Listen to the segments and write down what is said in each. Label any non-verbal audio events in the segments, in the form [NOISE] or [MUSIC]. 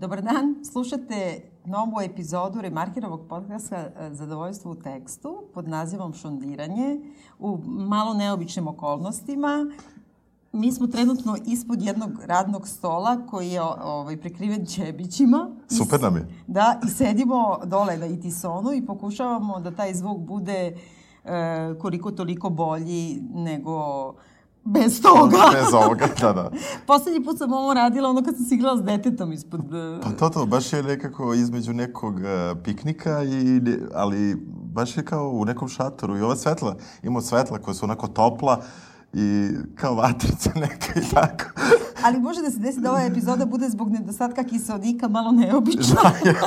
Dobar dan, slušate novu epizodu Remarkirovog podcasta e, Zadovoljstvo u tekstu pod nazivom Šondiranje u malo neobičnim okolnostima. Mi smo trenutno ispod jednog radnog stola koji je ovaj, prekriven ćebićima. Super nam je. Da, i sedimo dole na itisonu i pokušavamo da taj zvuk bude e, koliko toliko bolji nego Bez toga. [LAUGHS] Bez ovoga, da, da. Poslednji put sam ovo radila ono kad sam siglala s detetom ispod... Uh... Pa to, to, baš je nekako između nekog uh, piknika, i, ali baš je kao u nekom šatoru i ova svetla, imamo svetla koja su onako topla i kao vatrica [LAUGHS] neka i tako. Ali može da se desi da ova epizoda bude zbog nedostatka kiselnika malo neobična.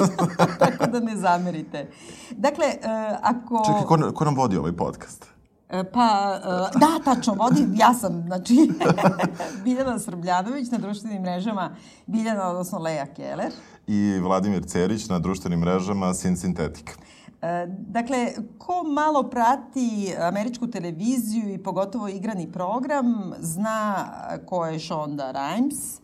[LAUGHS] Tako da ne zamerite. Dakle, uh, ako... Čekaj, ko, ko nam vodi ovaj podcast? E, pa, e, da, tačno, vodim, ja sam, znači, [LAUGHS] Biljana Srbljanović na društvenim mrežama, Biljana, odnosno Leja Keller. I Vladimir Cerić na društvenim mrežama Sin Sintetika. E, dakle, ko malo prati američku televiziju i pogotovo igrani program, zna ko je Shonda Rhimes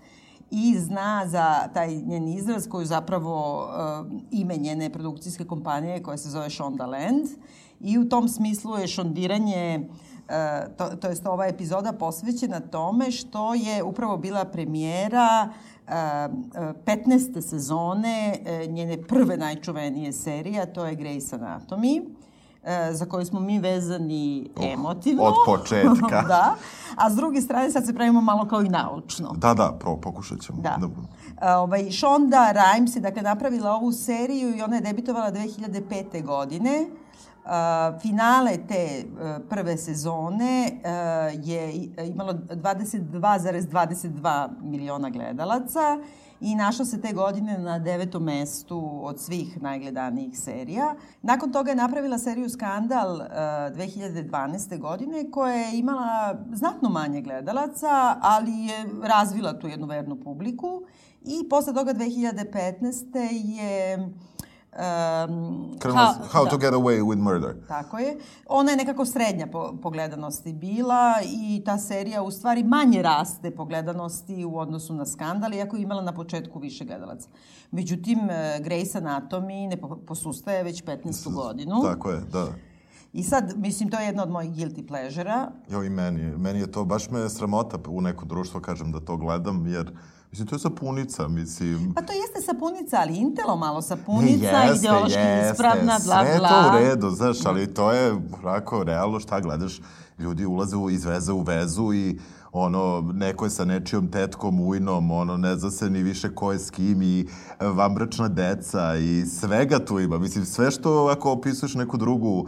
i zna za taj njen izraz koju zapravo uh, ime njene produkcijske kompanije koja se zove Shonda Land. I u tom smislu je šondiranje e, to, to jest ova epizoda posvećena tome što je upravo bila premijera 15. E, sezone e, njene prve najčuvenije serije, a to je Grey's Anatomy za koju smo mi vezani emotivno. Od početka. [LAUGHS] da. A s druge strane sad se pravimo malo kao i naučno. Da, da, pro, pokušat ćemo. Da. da. Ovaj, Shonda Rhimes je dakle napravila ovu seriju i ona je debitovala 2005. godine. Finale te uh, prve sezone uh, je imalo 22,22 ,22 miliona gledalaca i našla se te godine na devetom mestu od svih najgledanijih serija. Nakon toga je napravila seriju Skandal 2012. godine koja je imala znatno manje gledalaca, ali je razvila tu jednu vernu publiku i posle toga 2015. je Um, how, how da. to get away with murder. Tako je. Ona je nekako srednja po, po gledanosti bila i ta serija u stvari manje raste po gledanosti u odnosu na skandal, iako je imala na početku više gledalaca. Međutim, e, Grey's Anatomy ne posustaje već 15. godinu. Tako je, da. I sad, mislim, to je jedna od mojih guilty pleasure-a. Jo, i meni. Meni je to, baš me sramota u neko društvo, kažem, da to gledam, jer Mislim, to je sapunica, mislim... Pa to jeste sapunica, ali Intelo malo sapunica, ne, jeste, ideološki jeste, ispravna, bla, bla. Sve to u redu, znaš, ali to je, onako, realno šta gledaš, ljudi ulaze u, iz veze u vezu i ono, neko je sa nečijom tetkom, ujnom, ono, ne zna se ni više ko je s kim i vambračna deca i svega tu ima. Mislim, sve što ako opisuješ neku drugu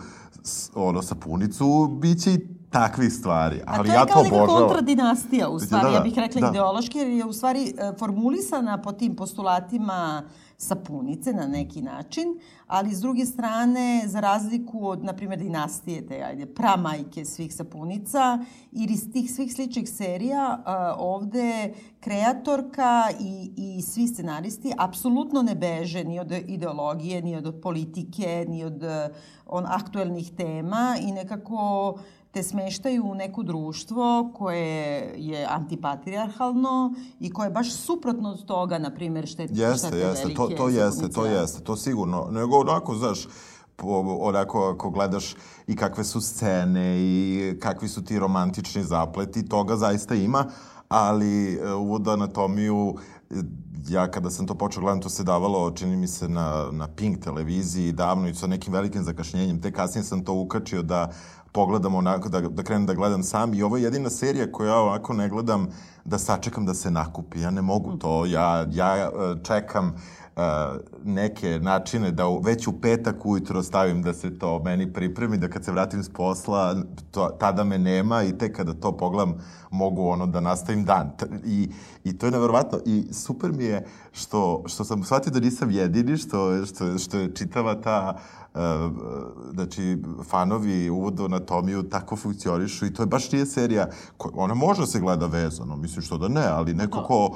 ono, sapunicu, bit će i takvih stvari. Ali ja to obožavam. A to je kao kontradinastija, u stvari, da, da, ja bih rekla da. ideološki, jer je u stvari e, formulisana po tim postulatima sapunice na neki način, ali s druge strane, za razliku od, na primjer, dinastije, te ajde, pramajke svih sapunica, ili iz tih svih sličnih serija, a, ovde kreatorka i, i svi scenaristi apsolutno ne beže ni od ideologije, ni od politike, ni od on, aktuelnih tema i nekako te smeštaju u neko društvo koje je antipatrijarhalno i koje je baš suprotno od toga, na primjer, štete, jeste, štete jeste, velike to, to jeste, to jeste, to sigurno. Nego onako, znaš, po, onako ako gledaš i kakve su scene i kakvi su ti romantični zapleti, toga zaista ima, ali e, uvod anatomiju ja kada sam to počeo gledam, to se davalo, čini mi se, na, na Pink televiziji davno i sa nekim velikim zakašnjenjem. Te kasnije sam to ukačio da pogledam onako, da, da krenem da gledam sam i ovo je jedina serija koju ja ovako ne gledam da sačekam da se nakupi. Ja ne mogu to, ja, ja e, čekam uh, neke načine da u, već u petak ujutro stavim da se to meni pripremi, da kad se vratim s posla, to, tada me nema i tek kada to pogledam mogu ono da nastavim dan. I, i to je neverovatno. I super mi je što, što sam shvatio da nisam jedini, što, što, što je čitava ta Uh, znači, fanovi uvodu anatomiju tako funkcionišu i to je baš nije serija, koja, ona može da se gleda vezano, mislim što da ne, ali neko ko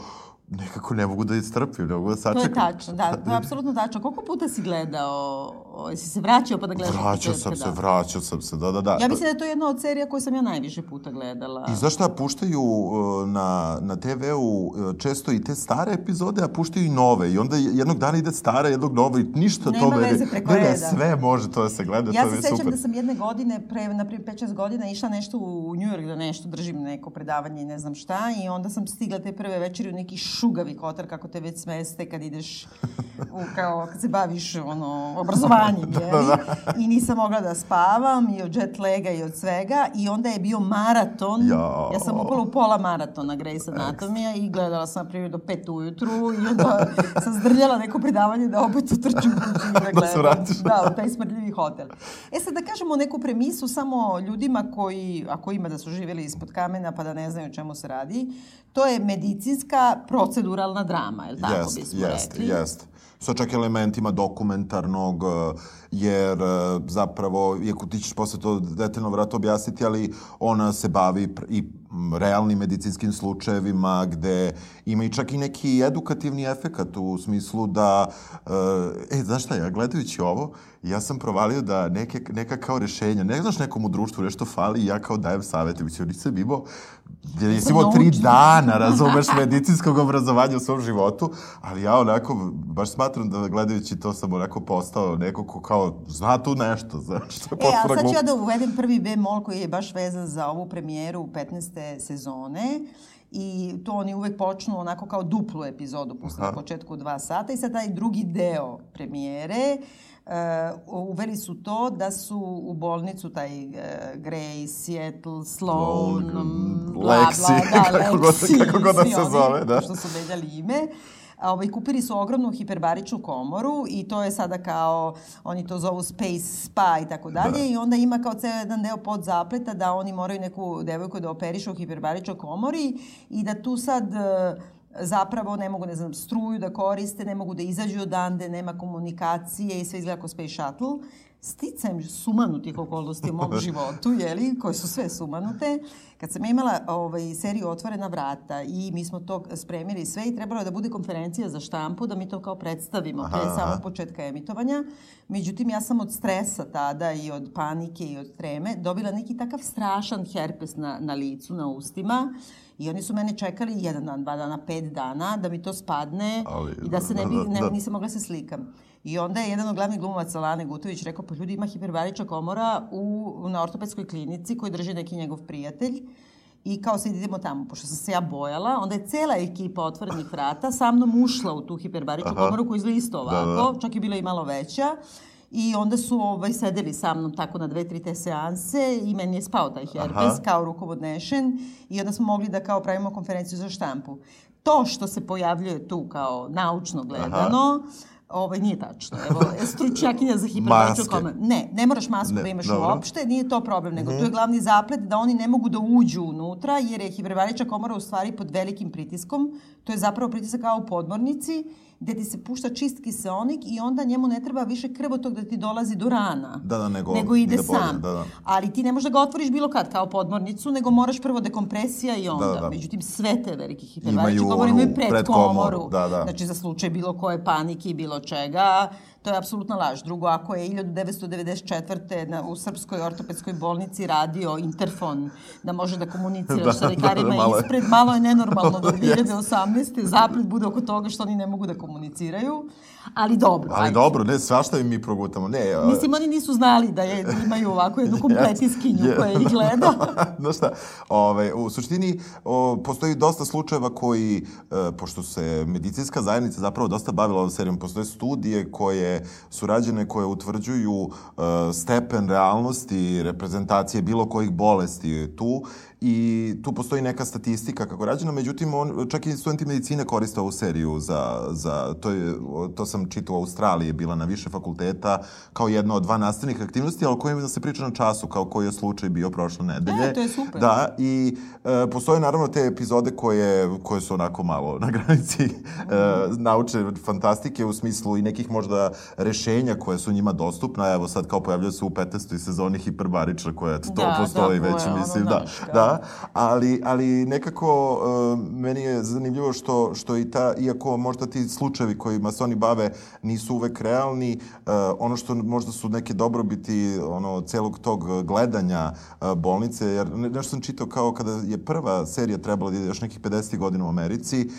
nekako ne mogu da istrpim, ne mogu da sačekam. To je tačno, da, to je apsolutno tačno. Koliko puta si gledao Jesi se vraćao pa da gledaš? Vraćao sam se, vraćao sam se, da, da, da. Ja mislim da je to jedna od serija koju sam ja najviše puta gledala. I znaš šta, puštaju uh, na, na TV-u uh, često i te stare epizode, a puštaju i nove. I onda jednog dana ide stara, jednog nova i ništa Nema toga. veze preko ne, ne, reda. sve može to da se gleda, Ja to se je sećam super. da sam jedne godine, pre, na primjer 5-6 godina, išla nešto u New York da nešto držim neko predavanje i ne znam šta i onda sam stigla te prve večeri u neki šugavi kotar kako te već smeste kad ideš u, kao, kad se baviš ono, obrazovanjem, jeli? I nisam mogla da spavam i od jet laga i od svega i onda je bio maraton. Jao. Ja sam upala u pola maratona Grey's Anatomija i gledala sam na primjer do pet ujutru i onda [LAUGHS] sam zdrljala neko predavanje da opet utrčim kući i da gledam. se vratiš. Da, u taj smrdljivi hotel. E sad da kažemo neku premisu samo ljudima koji, ako ima da su živjeli ispod kamena pa da ne znaju o čemu se radi, to je medicinska proceduralna drama, je li tako Jest, bismo jest, rekli? jest. Sa čak elementima dokumentarnog, eh, jer eh, zapravo, iako ti ćeš posle to detaljno vratno objasniti, ali ona se bavi i realnim medicinskim slučajevima gde ima i čak i neki edukativni efekat u smislu da, eh, e, znaš šta, ja gledajući ovo, ja sam provalio da neke, neka kao rešenja, ne znaš nekom u društvu nešto fali i ja kao dajem savete, mislim, nisam imao, jer nisam imao tri dana, razumeš, [LAUGHS] medicinskog obrazovanja u svom životu, ali ja onako, baš smatram da gledajući to sam onako postao neko ko kao zna tu nešto, znaš, što je E, a sad ću ja da uvedem prvi bemol koji je baš vezan za ovu premijeru 15. sezone i to oni uvek počnu onako kao duplu epizodu posle na početku dva sata i sad taj drugi deo premijere Uh, uveli su to da su u bolnicu taj uh, Grey, Seattle, Sloan, Sloan, bla, Lexi, bla, [LAUGHS] da, kako god- Lexi, kako god da se oni, zove, da. Što su menjali ime. A, ovaj, kupili su ogromnu hiperbaričnu komoru i to je sada kao, oni to zovu space spa i tako dalje Da. i onda ima kao ceo jedan deo pod zapleta da oni moraju neku devojku da operišu u hiperbaričnoj komori i da tu sad e, zapravo ne mogu, ne znam, struju da koriste, ne mogu da izađu odande, nema komunikacije i sve izgleda kao space shuttle. Sticajem sumanutih okolnosti u mom [LAUGHS] životu, jeli, koje su sve sumanute, kad sam imala ovaj, seriju Otvorena vrata i mi smo to spremili sve i trebalo je da bude konferencija za štampu, da mi to kao predstavimo pre samog početka emitovanja. Međutim, ja sam od stresa tada i od panike i od treme dobila neki takav strašan herpes na, na licu, na ustima. I oni su mene čekali jedan dan, dva dana, pet dana da mi to spadne Ali, i da se ne bi, da, da, ne, da. nisam mogla se slikam. I onda je jedan od glavnih glumaca, Lane Gutović, rekao, pa ljudi ima hiperbarična komora u, na ortopedskoj klinici koju drži neki njegov prijatelj. I kao sad idemo tamo, pošto sam se ja bojala, onda je cela ekipa otvorenih vrata sa mnom ušla u tu hiperbaričnu Aha. komoru koja izgleda isto Da, da, ovako, čak je bila i malo veća. I onda su ovaj, sedeli sa mnom tako na dve, tri te seanse i meni je spao taj herpes Aha. kao rukovodnešen i onda smo mogli da kao pravimo konferenciju za štampu. To što se pojavljuje tu kao naučno gledano, ovaj, nije tačno. Evo, stručnjakinja za Maske. komoru. Ne, ne moraš masku Ne, da imaš dobro. Mhm. uopšte, nije to problem, nego tu je glavni zaplet da oni ne mogu da uđu unutra, jer je hiperbarična komora u stvari pod velikim pritiskom. To je zapravo pritisak kao u podmornici, gde ti se pušta čist kiseonik i onda njemu ne treba više krvotog da ti dolazi do rana. Da, da, nego nego ide ide bolje, sam. da, da. Ali ti ne možeš da ga otvoriš bilo kad kao podmornicu, nego moraš prvo dekompresija i onda. Da, da. Međutim, sve te velike onu imaju predkomoru. predkomoru, da, da. Znači, za slučaj bilo koje panike i bilo čega, to je apsolutna laž. Drugo, ako je 1994. Na, u Srpskoj ortopedskoj bolnici radio interfon da može da komuniciraš [LAUGHS] Da, sa da, lekarima da, malo je. ispred, malo je nenormalno da [LAUGHS] 2018. zaplet bude oko toga što oni ne mogu da komuniciraju. Ali dobro. Ali ajde. dobro, ne, svašta im mi progutamo. Ne, a- Mislim, oni nisu znali da, je, [LAUGHS] imaju ovako jednu kompletiskinju Je. koja ih gleda. [LAUGHS] Znaš šta, ove, u suštini o, postoji dosta slučajeva koji, e, pošto se medicinska zajednica zapravo dosta bavila ovom serijom, postoje studije koje su rađene, koje utvrđuju e, stepen realnosti, reprezentacije bilo kojih bolesti tu i tu postoji neka statistika kako je rađena, međutim, on, čak i studenti medicine koriste ovu seriju za, za to, je, to sam čitao u Australiji, je bila na više fakulteta kao jedna od dva nastavnih aktivnosti, ali o kojima se priča na času, kao koji je slučaj bio prošle nedelje. E, to je super. Da, i e, postoje naravno te epizode koje, koje su onako malo na granici e, naučne fantastike u smislu i nekih možda rešenja koje su njima dostupna. Evo sad kao pojavljaju se u 15. sezoni hiperbarična koja to Da, postoji da, već, je ono, mislim, da. znaš, kao- Da, ali, ali nekako uh, meni je zanimljivo što, što i ta, iako možda ti slučajevi kojima se oni bave nisu uvek realni, uh, ono što možda su neke dobrobiti ono, celog tog gledanja uh, bolnice, jer nešto sam čitao kao kada je prva serija trebala da ide još nekih 50 godina u Americi,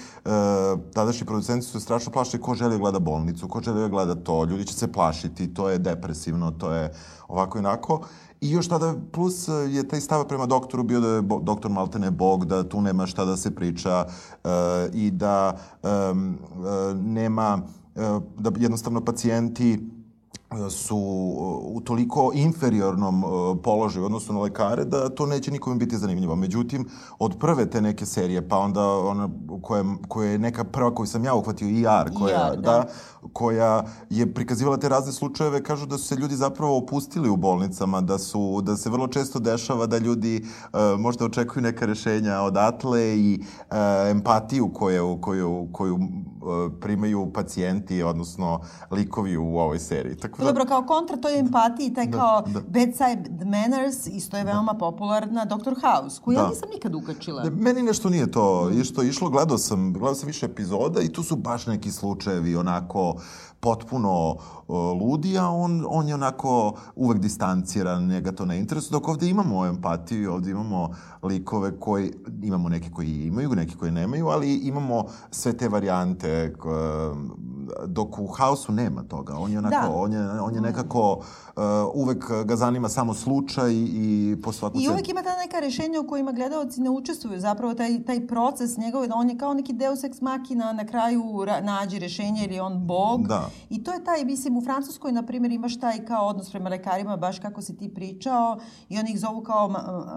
tadašnji producenti su strašno plašili ko želi da gleda bolnicu, ko želi da gleda to, ljudi će se plašiti, to je depresivno, to je ovako i onako. I još tada, plus je taj stav prema doktoru bio da je bo, doktor Maltene bog, da tu nema šta da se priča uh, i da um, uh, nema, uh, da jednostavno pacijenti su u toliko inferiornom položaju odnosno na lekare da to neće nikome biti zanimljivo. Međutim, od prve te neke serije, pa onda ona koja, koja je neka prva koju sam ja uhvatio, IR, koja, IR, da. da. koja je prikazivala te razne slučajeve, kažu da su se ljudi zapravo opustili u bolnicama, da su da se vrlo često dešava da ljudi uh, možda očekuju neka rešenja odatle i uh, empatiju koju, koju, koju primaju pacijenti, odnosno likovi u ovoj seriji. Tako da... Dobro, kao kontra toj empatiji, taj da, kao da. bedside manners, isto je da. veoma da. popularna Dr. House, koju da. ja nisam nikad ukačila. Da, meni nešto nije to, mm. što išlo, gledao sam, gledao sam više epizoda i tu su baš neki slučajevi onako potpuno ludi, a on, on je onako uvek distanciran, njega to ne interesuje, dok ovde imamo empatiju, ovde imamo likove koji, imamo neke koji imaju, neke koji nemaju, ali imamo sve te varijante, dok u haosu nema toga. On je onako, da. on je, on je nekako, uh, uvek ga zanima samo slučaj i po svaku I uvek ima ta neka rešenja u kojima gledalci ne učestvuju. Zapravo taj, taj proces njegove, da on je kao neki deus ex machina, na kraju ra, nađe rešenje ili on bog. Da. I to je taj, mislim, u Francuskoj, na primjer, imaš taj kao odnos prema lekarima, baš kako si ti pričao, i oni ih zovu kao,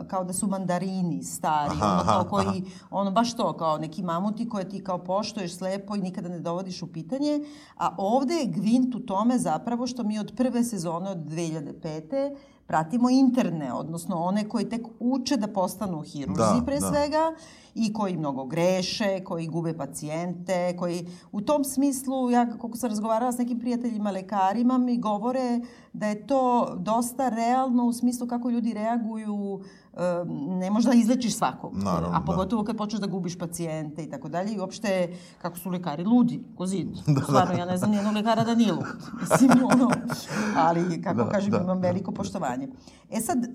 kao da su mandarini stari, aha, ono kao koji, aha. ono baš to, kao neki mamuti koje ti kao poštoješ slepo i nikada ne dovodiš u pitanje, a ovde je gvint u tome zapravo što mi od prve sezone od 2005 pratimo interne, odnosno one koji tek uče da postanu hirurzi da, pre da. svega i koji mnogo greše, koji gube pacijente, koji u tom smislu, ja kako sam razgovarala s nekim prijateljima lekarima, mi govore da je to dosta realno u smislu kako ljudi reaguju ne možeš da izlečiš svakog. Naravno, a da. pogotovo da. kad počneš da gubiš pacijente i tako dalje. I uopšte, kako su lekari ludi, ko zid. [LAUGHS] Da, Stvarno, da. ja ne znam nijednog lekara da nije lud. [LAUGHS] Mislim, ono, ali, kako da, kažem, da, imam da. veliko poštovanje. E sad, e,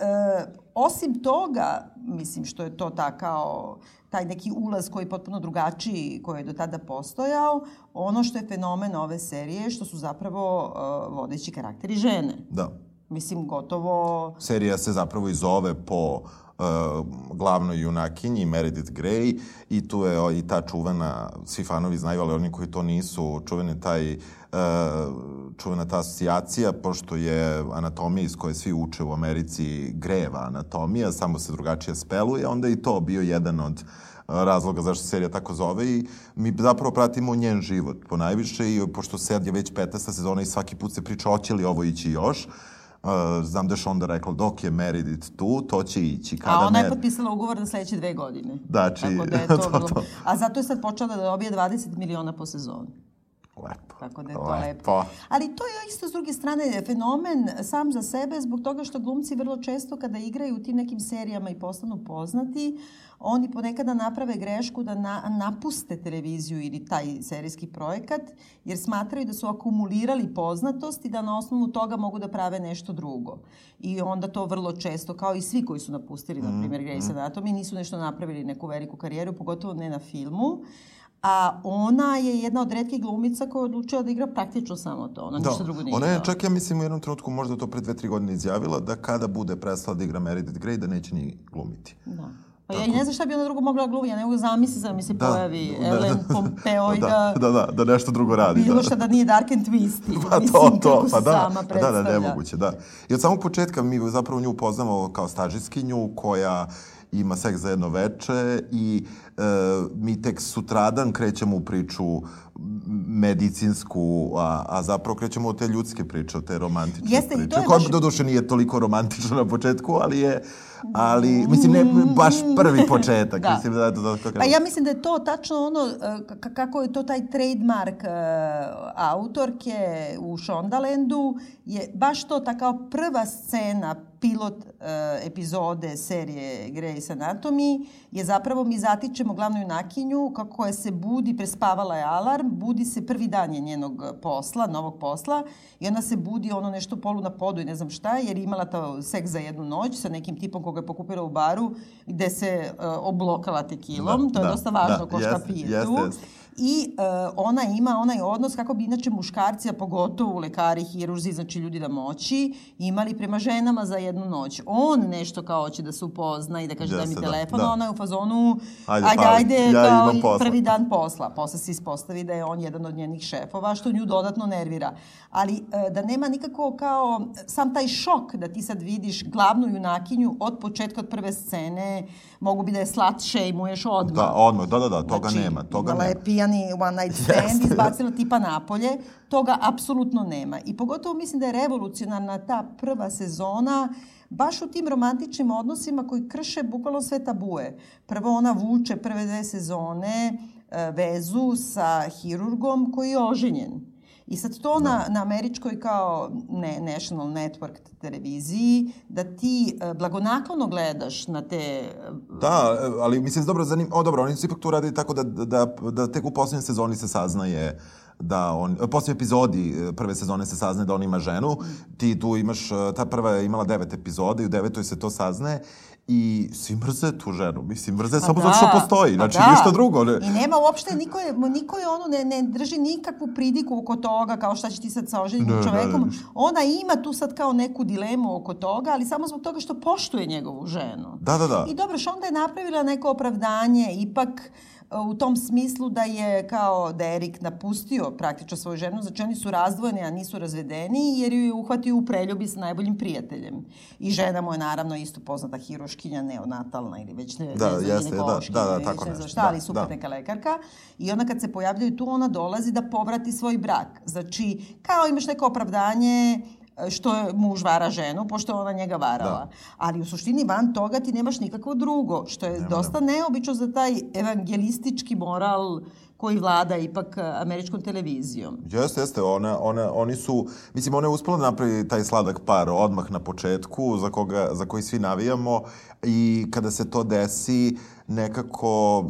osim toga, mislim, što je to ta kao taj neki ulaz koji je potpuno drugačiji koji je do tada postojao, ono što je fenomen ove serije, što su zapravo uh, vodeći karakteri žene. Da. Mislim, gotovo... Serija se zapravo i zove po uh, glavnoj junakinji Meredith Grey i tu je i ta čuvena, svi fanovi znaju, ali oni koji to nisu, čuvene taj uh, čuvena ta asocijacija, pošto je anatomija iz koje svi uče u Americi greva anatomija, samo se drugačije speluje, onda i to bio jedan od razloga zašto se serija tako zove i mi zapravo pratimo njen život po najviše i pošto sad je već 15. sezona i svaki put se priča hoće li ovo ići još, znam da je onda rekla dok je Meredith tu, to će ići. Kada A ona je potpisala ugovor na sledeće dve godine. Znači, Tako da je to, [LAUGHS] to, bilo... to. A zato je sad počela da dobije 20 miliona po sezoni. Lepo. Tako da je to lepo. lepo. Ali to je isto s druge strane fenomen sam za sebe zbog toga što glumci vrlo često kada igraju u tim nekim serijama i postanu poznati, oni ponekada naprave grešku da na, napuste televiziju ili taj serijski projekat jer smatraju da su akumulirali poznatost i da na osnovu toga mogu da prave nešto drugo. I onda to vrlo često, kao i svi koji su napustili, mm, na primjer, Grey's mm. Anatomy, nisu nešto napravili neku veliku karijeru, pogotovo ne na filmu a ona je jedna od redkih glumica koja je odlučila da igra praktično samo to. Ona da. ništa drugo nije Ona je čak, ja mislim, u jednom trenutku možda to pre dve, tri godine izjavila, da kada bude prestala da igra Meredith Grey, da neće ni glumiti. Da. Pa ja i ne znam šta bi ona drugo mogla glumiti, ja ne mogu zamisli da mi se da, pojavi da, Ellen da, Pompeo i [LAUGHS] da, da... Da, da, da nešto drugo radi. Bilo da. šta da nije Dark and Twisty. Pa to, to, pa da, sama da, da, nemoguće, da. I od samog početka mi zapravo nju poznamo kao stažiskinju koja ima seks za jedno veče i e, mi tek sutradan krećemo u priču medicinsku, a, a zapravo krećemo u te ljudske priče, te romantične Jeste, priče. Koja baš... do duše nije toliko romantična na početku, ali je ali, mislim, ne baš prvi početak. [LAUGHS] da. Mislim da je to tako Pa ja mislim da je to tačno ono, e, kako je to taj trademark uh, autorke u Shondalandu, je baš to ta kao prva scena pilot uh, epizode serije Grey's Anatomy je zapravo mi zatičemo glavnu junakinju kako je se budi, prespavala je alarm, budi se prvi dan je njenog posla, novog posla i ona se budi ono nešto polu na podu i ne znam šta jer je imala to seks za jednu noć sa nekim tipom koga je pokupila u baru gde se uh, oblokala tekilom, da, to je da, dosta važno da, ko šta pije tu. Jest, jest i uh, ona ima onaj odnos kako bi inače muškarci, a pogotovo lekari, hirurzi, znači ljudi da moći, imali prema ženama za jednu noć. On nešto kao hoće da se upozna i da kaže daj mi da, telefon, da. ona je u fazonu ajde, ajde, ajde ja kao prvi dan posla. Posle se ispostavi da je on jedan od njenih šefova, što nju dodatno nervira. Ali uh, da nema nikako kao sam taj šok da ti sad vidiš glavnu junakinju od početka, od prve scene, mogu bi da je slat šejmuješ odmah. Da, odmah, da, da, da, toga znači, nema. Toga nema. Pijani one night [LAUGHS] stand, izbacila tipa napolje, toga apsolutno nema. I pogotovo mislim da je revolucionarna ta prva sezona baš u tim romantičnim odnosima koji krše bukvalno sve tabue. Prvo ona vuče prve dve sezone e, vezu sa hirurgom koji je oženjen. I sad to da. na, na američkoj kao ne, National Network televiziji, da ti uh, blagonaklono gledaš na te... Uh, da, ali mislim, dobro, zanim... o, dobro, oni su ipak tu radili tako da, da, da tek u poslednjoj sezoni se saznaje da on, poslije epizodi e, prve sezone se saznaje da on ima ženu, ti tu imaš, ta prva je imala devet epizoda i u devetoj se to saznaje I svi mrze tu ženu. Mislim, mrze pa samo da, zato što postoji. Znači, da. ništa drugo. Ne. I nema uopšte, niko je, niko je ono, ne, ne drži nikakvu pridiku oko toga, kao šta će ti sad sa oženjenim čovekom. Ne, ne. Ona ima tu sad kao neku dilemu oko toga, ali samo zbog toga što poštuje njegovu ženu. Da, da, da. I dobro, što onda je napravila neko opravdanje, ipak u tom smislu da je kao da je Erik napustio praktično svoju ženu, znači oni su razdvojeni, a nisu razvedeni, jer ju je uhvatio u preljubi sa najboljim prijateljem. I žena mu je naravno isto poznata hiroškinja, neonatalna ili već ne, da, ne znam, jeste, da, da, da, tako ne znam šta, ali da, super da. neka lekarka. I onda kad se pojavljaju tu, ona dolazi da povrati svoj brak. Znači, kao imaš neko opravdanje, što je muž vara ženu, pošto je ona njega varala. Da. Ali u suštini van toga ti nemaš nikakvo drugo, što je Nema, dosta neobično za taj evangelistički moral koji vlada ipak američkom televizijom. Jeste, jeste. Ona, ona, oni su, mislim, ona je uspela da napravi taj sladak par odmah na početku, za, koga, za koji svi navijamo i kada se to desi, nekako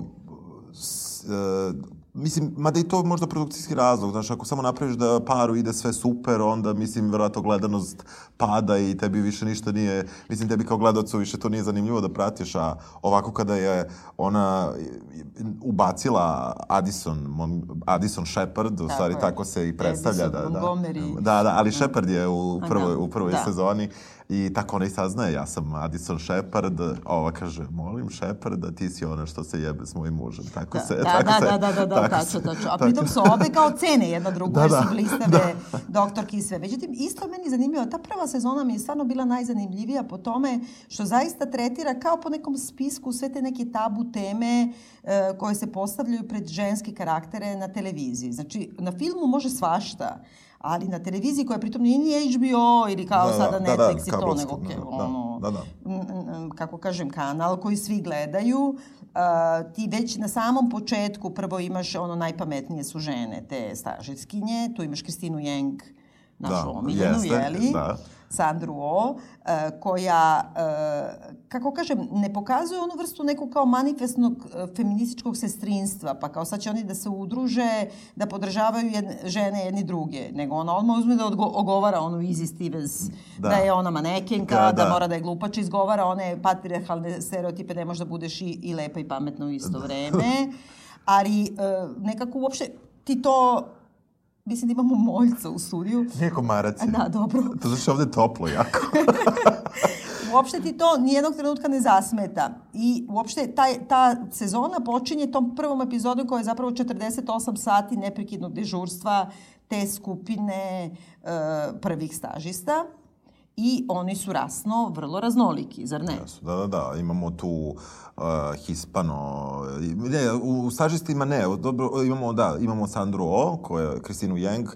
s, uh, Mislim, mada i to možda produkcijski razlog, znaš, ako samo napraviš da paru ide sve super, onda, mislim, verovatno gledanost pada i tebi više ništa nije, mislim, tebi kao gledalcu više to nije zanimljivo da pratiš, a ovako kada je ona ubacila Addison, Addison Shepard, u stvari tako se i predstavlja. Edison, da, da, da, da, ali Shepard je u prvoj, u prvoj da. sezoni I tako ona i saznaje, ja sam Addison Shepard, ova kaže, molim Shepard, da ti si ona što se jebe s mojim mužem. Tako da, se, da, tako da, se, da, da, da, da, tačno, tačno. A pritom su obe kao cene jedna drugu, da, da, su blistave, da. doktorki i sve. Međutim, isto meni zanimljivo, ta prva sezona mi je stvarno bila najzanimljivija po tome što zaista tretira kao po nekom spisku sve te neke tabu teme e, koje se postavljaju pred ženske karaktere na televiziji. Znači, na filmu može svašta, ali na televiziji koja pritom nije ni HBO ili kao da, sada da, da Netflix da, da, i to, nego ke, da, ono, da, da. kako kažem, kanal koji svi gledaju, uh, ti već na samom početku prvo imaš ono najpametnije su žene, te stažetskinje, tu imaš Kristinu Jeng, našu da, omiljenu, jeste, jeli? Da Sandru O, e, koja, e, kako kažem, ne pokazuje onu vrstu nekog kao manifestnog e, feminističkog sestrinstva, pa kao sad će oni da se udruže, da podržavaju jedne, žene jedni druge, nego ona odmah uzme da odgo, ogovara onu Izzy Stevens, da, da je ona manekenka, da, da. da mora da je glupača, izgovara one patriarhalne stereotipe, da budeš i, i lepa i pametna u isto [LAUGHS] vreme, ali nekako uopšte ti to Mislim da imamo moljca u studiju. Nije komarac. Da, dobro. To znači ovde je toplo jako. [LAUGHS] uopšte ti to nijednog trenutka ne zasmeta. I uopšte ta, ta sezona počinje tom prvom epizodom koja je zapravo 48 sati neprekidnog dežurstva te skupine uh, prvih stažista. I oni su rasno vrlo raznoliki, zar ne? Jesu, da, da, da. Imamo tu uh, Hispano... Ne, u stažistima ne. Dobro, imamo, da, imamo Sandru O, koja je Kristinu Yang,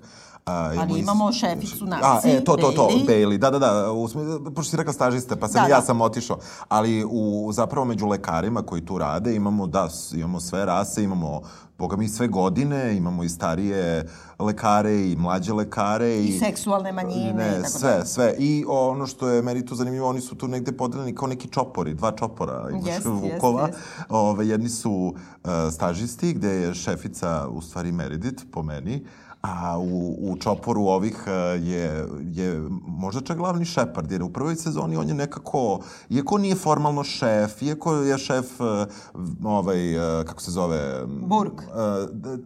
A, Ali imamo šeficu naci, A, e, to, to, to, Bailey. Bailey, da, da, da, u, pošto si rekla stažiste, pa sam da, ja da. sam otišao. Ali u, zapravo među lekarima koji tu rade imamo, da, imamo sve rase, imamo boga mi sve godine, imamo i starije lekare i mlađe lekare. I, I seksualne manjine. Ne, tako sve, da. sve. I ono što je meni tu zanimljivo, oni su tu negde podeljeni kao neki čopori, dva čopora. Imaš yes, Vukova. Yes, yes. Ove, jedni su uh, stažisti, gde je šefica, u stvari Meredith, po meni, A u, u čoporu ovih e, je, je možda čak glavni šepard, jer u prvoj sezoni on je nekako, iako nije formalno šef, iako je šef, e, ovaj, e, kako se zove? Burk.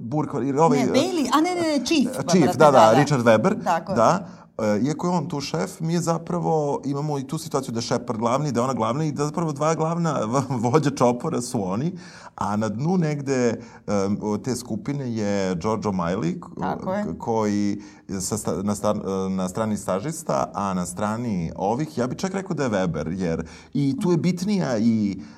Burk, ili ovaj... Ne, Bailey, a ne, ne, ne, Chief. Chief, da, da, da, Richard Weber. Tako. Da, E, iako je on tu šef, mi je zapravo, imamo i tu situaciju da je Shepard glavni, da je ona glavna i da zapravo dva glavna [LAUGHS] vođa čopora su oni, a na dnu negde um, te skupine je Giorgio Miley, koji sa, na, sta, na strani stažista, a na strani ovih, ja bih čak rekao da je Weber, jer i tu je bitnija i uh,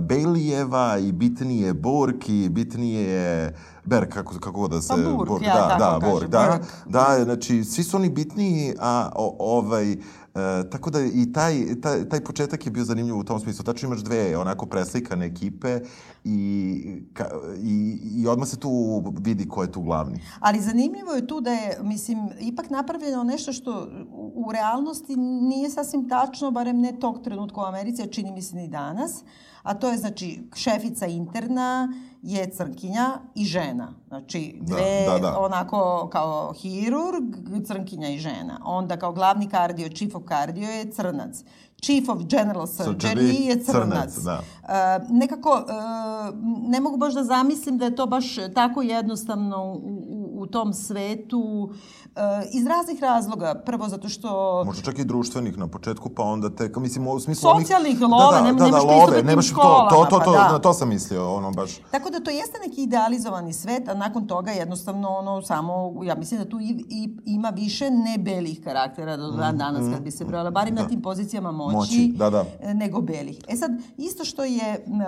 Bailijeva i bitnije Burk i bitnije je Berg, kako, kako da se... Pa Burg, ja da, tako da, Burg, da, da, znači, svi su oni bitniji, a o, ovaj, E, tako da i taj, taj, taj početak je bio zanimljiv u tom smislu. Tačno imaš dve onako preslikane ekipe i, ka, i, i odmah se tu vidi ko je tu glavni. Ali zanimljivo je tu da je, mislim, ipak napravljeno nešto što u, u realnosti nije sasvim tačno, barem ne tog trenutka u Americi, a čini mi se ni danas, a to je znači šefica interna, je crnkinja i žena. Znači, da, dve, da, da, da. onako kao hirurg, crnkinja i žena. Onda kao glavni kardio, chief of cardio je crnac. Chief of General Surgery, surgery je crnac. crnac da. Uh, nekako, uh, ne mogu baš da zamislim da je to baš tako jednostavno u, u, tom svetu. Uh, iz raznih razloga. Prvo zato što... Možda čak i društvenih na početku, pa onda te, mislim, u smislu... Socijalnih onih... love, da, da, nema, da, nemaš da, love, nemaš školama, to, to, to, to, pa da. na to sam mislio, ono baš. Tako da to jeste neki idealizovani svet, a nakon toga jednostavno ono samo, ja mislim da tu i, i, ima više nebelih karaktera do dan mm, danas mm, kad bi se brojala, barim da. na tim pozicijama moći, moći da, da. nego belih. E sad, isto što je m,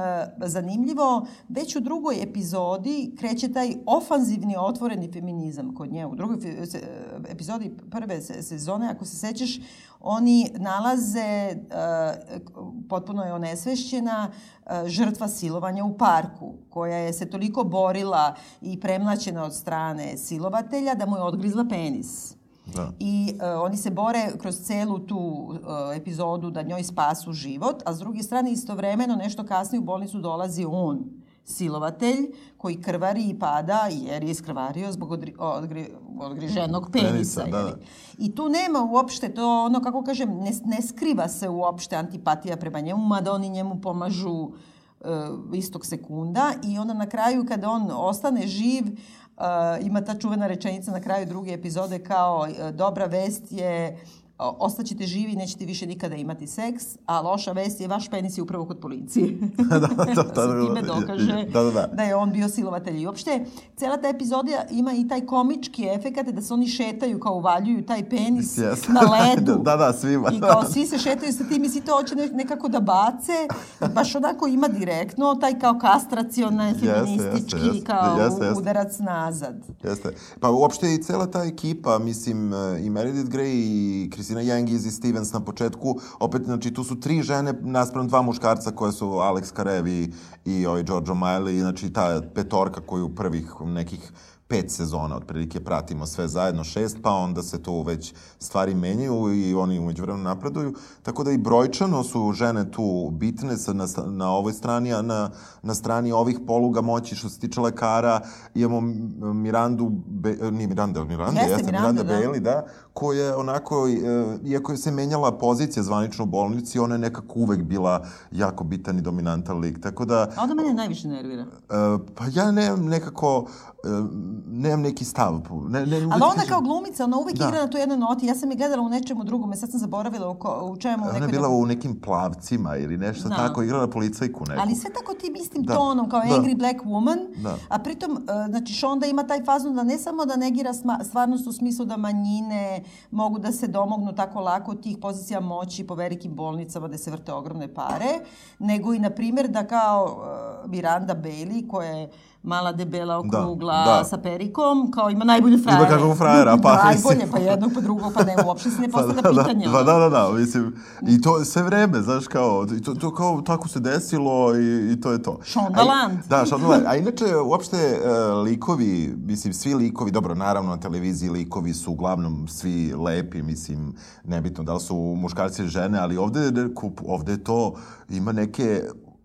zanimljivo, već u drugoj epizodi kreće taj ofanzivni otvoreni feminizam kod nje. U drugoj epizodi prve sezone, ako se sećaš, oni nalaze, uh, potpuno je onesvešćena, uh, žrtva silovanja u parku, koja je se toliko borila i premlaćena od strane silovatelja da mu je odgrizla penis. Da. I uh, oni se bore kroz celu tu uh, epizodu da njoj spasu život, a s druge strane istovremeno nešto kasnije u bolnicu dolazi on silovatelj koji krvari i pada jer je iskrvario zbog odri, odgri, odgriženog penisa. penisa da, da. I tu nema uopšte to, ono kako kažem, ne, ne skriva se uopšte antipatija prema njemu, mada oni njemu pomažu uh, istog sekunda i onda na kraju kada on ostane živ, uh, ima ta čuvena rečenica na kraju druge epizode kao uh, dobra vest je uh, ostaćete živi i nećete više nikada imati seks, a loša vest je vaš penis je upravo kod policije. [LAUGHS] [LAUGHS] da, da, da, da, da, time dokaže da, da, da. da je on bio silovatelj. I uopšte, cela ta epizoda ima i taj komički efekt da se oni šetaju kao uvaljuju taj penis yes. na ledu. [LAUGHS] da, da, svima. I kao svi se šetaju sa tim i svi to hoće nekako da bace. Baš onako ima direktno taj kao kastraciona, feministički, jeste, jeste, kao jeste, jeste. udarac nazad. Jeste. Pa uopšte i cela ta ekipa, mislim, i Meredith Grey i Christine Christina Yang i Stevens na početku, opet, znači, tu su tri žene naspram dva muškarca koje su Alex Karev i, i ovaj Giorgio Miley, znači ta petorka koju prvih nekih pet sezona, otprilike pratimo sve zajedno, šest, pa onda se tu već stvari menjaju i oni umeđu vremenu napreduju. Tako da i brojčano su žene tu bitne sa, na, na ovoj strani, a na, na strani ovih poluga moći što se tiče lekara imamo Mirandu, Be, nije Miranda, Miranda, jeste, jeste Miranda, Miranda da. Bailey, da, koja je onako, e, iako je se menjala pozicija zvanično u bolnici, ona je nekako uvek bila jako bitan i dominantan lik, tako da... A onda mene najviše nervira. Uh, pa ja ne, nekako, uh, nemam neki stav. Ne, ne, Ali ona kao glumica, ona uvek da. igra na toj jednoj noti. Ja sam je gledala u nečemu drugom, sad sam zaboravila u, ko, u čemu. Ona je bila u nekim plavcima ili nešto da. tako, igrala policajku neku. Ali sve tako tim istim da. tonom, kao da. Angry Black Woman. Da. A pritom, e, znači, Šonda ima taj fazon da ne samo da negira stvarnost u smislu da manjine mogu da se domognu tako lako tih pozicija moći po velikim bolnicama da se vrte ogromne pare, nego i, na primjer, da kao uh, Miranda Bailey, koja je mala, debela, okrugla, da, da. sa perikom, kao ima najbolje frajere. Ima kakvog frajera, pa [LAUGHS] Najbolje, pa jednog, pa drugog, pa ne, uopšte se ne pa postavlja pa, da, pitanje. Pa da, da, da, mislim, i to sve vreme, znaš, kao, to, to kao tako se desilo i, i to je to. Shondaland. Da, Shondaland. A inače, uopšte, uh, likovi, mislim, svi likovi, dobro, naravno, na televiziji likovi su uglavnom svi lepi, mislim, nebitno da li su muškarci ili žene, ali ovde, ovde to ima neke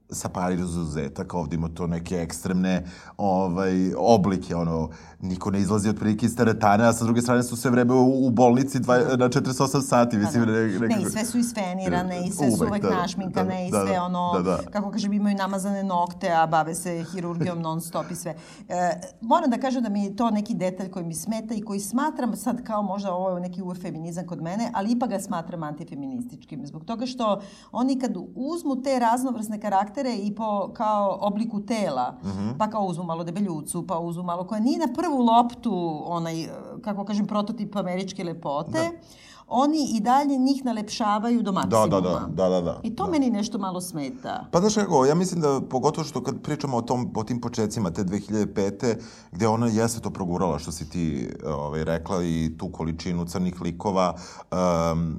sa par izuzetaka, ovde ima to neke ekstremne ovaj, oblike, ono, niko ne izlazi od prilike iz teretane, a sa druge strane su sve vreme u, u bolnici dva, na 48 sati, mislim. Pa da. Ne, ne, ne, i sve su isfenirane, i sve uvek, su uvek da, našminkane, da, i sve da, ono, da, da. kako kažem, imaju namazane nokte, a bave se hirurgijom non stop i sve. E, moram da kažem da mi je to neki detalj koji mi smeta i koji smatram sad kao možda ovo je neki uvek feminizam kod mene, ali ipak ga smatram antifeminističkim. Zbog toga što oni kad uzmu te raznovrsne karaktere i po kao obliku tela, mm -hmm. pa kao uzmu malo debeljucu, pa uzmu malo koja nije na prvu prvu loptu, onaj, kako kažem, prototip američke lepote, da oni i dalje njih nalepšavaju do maksimuma. Da, da, da, da, da. I to da. meni nešto malo smeta. Pa znaš kako, ja mislim da pogotovo što kad pričamo o, tom, o tim početcima te 2005. gde ona jeste to progurala što si ti ovaj, rekla i tu količinu crnih likova, um,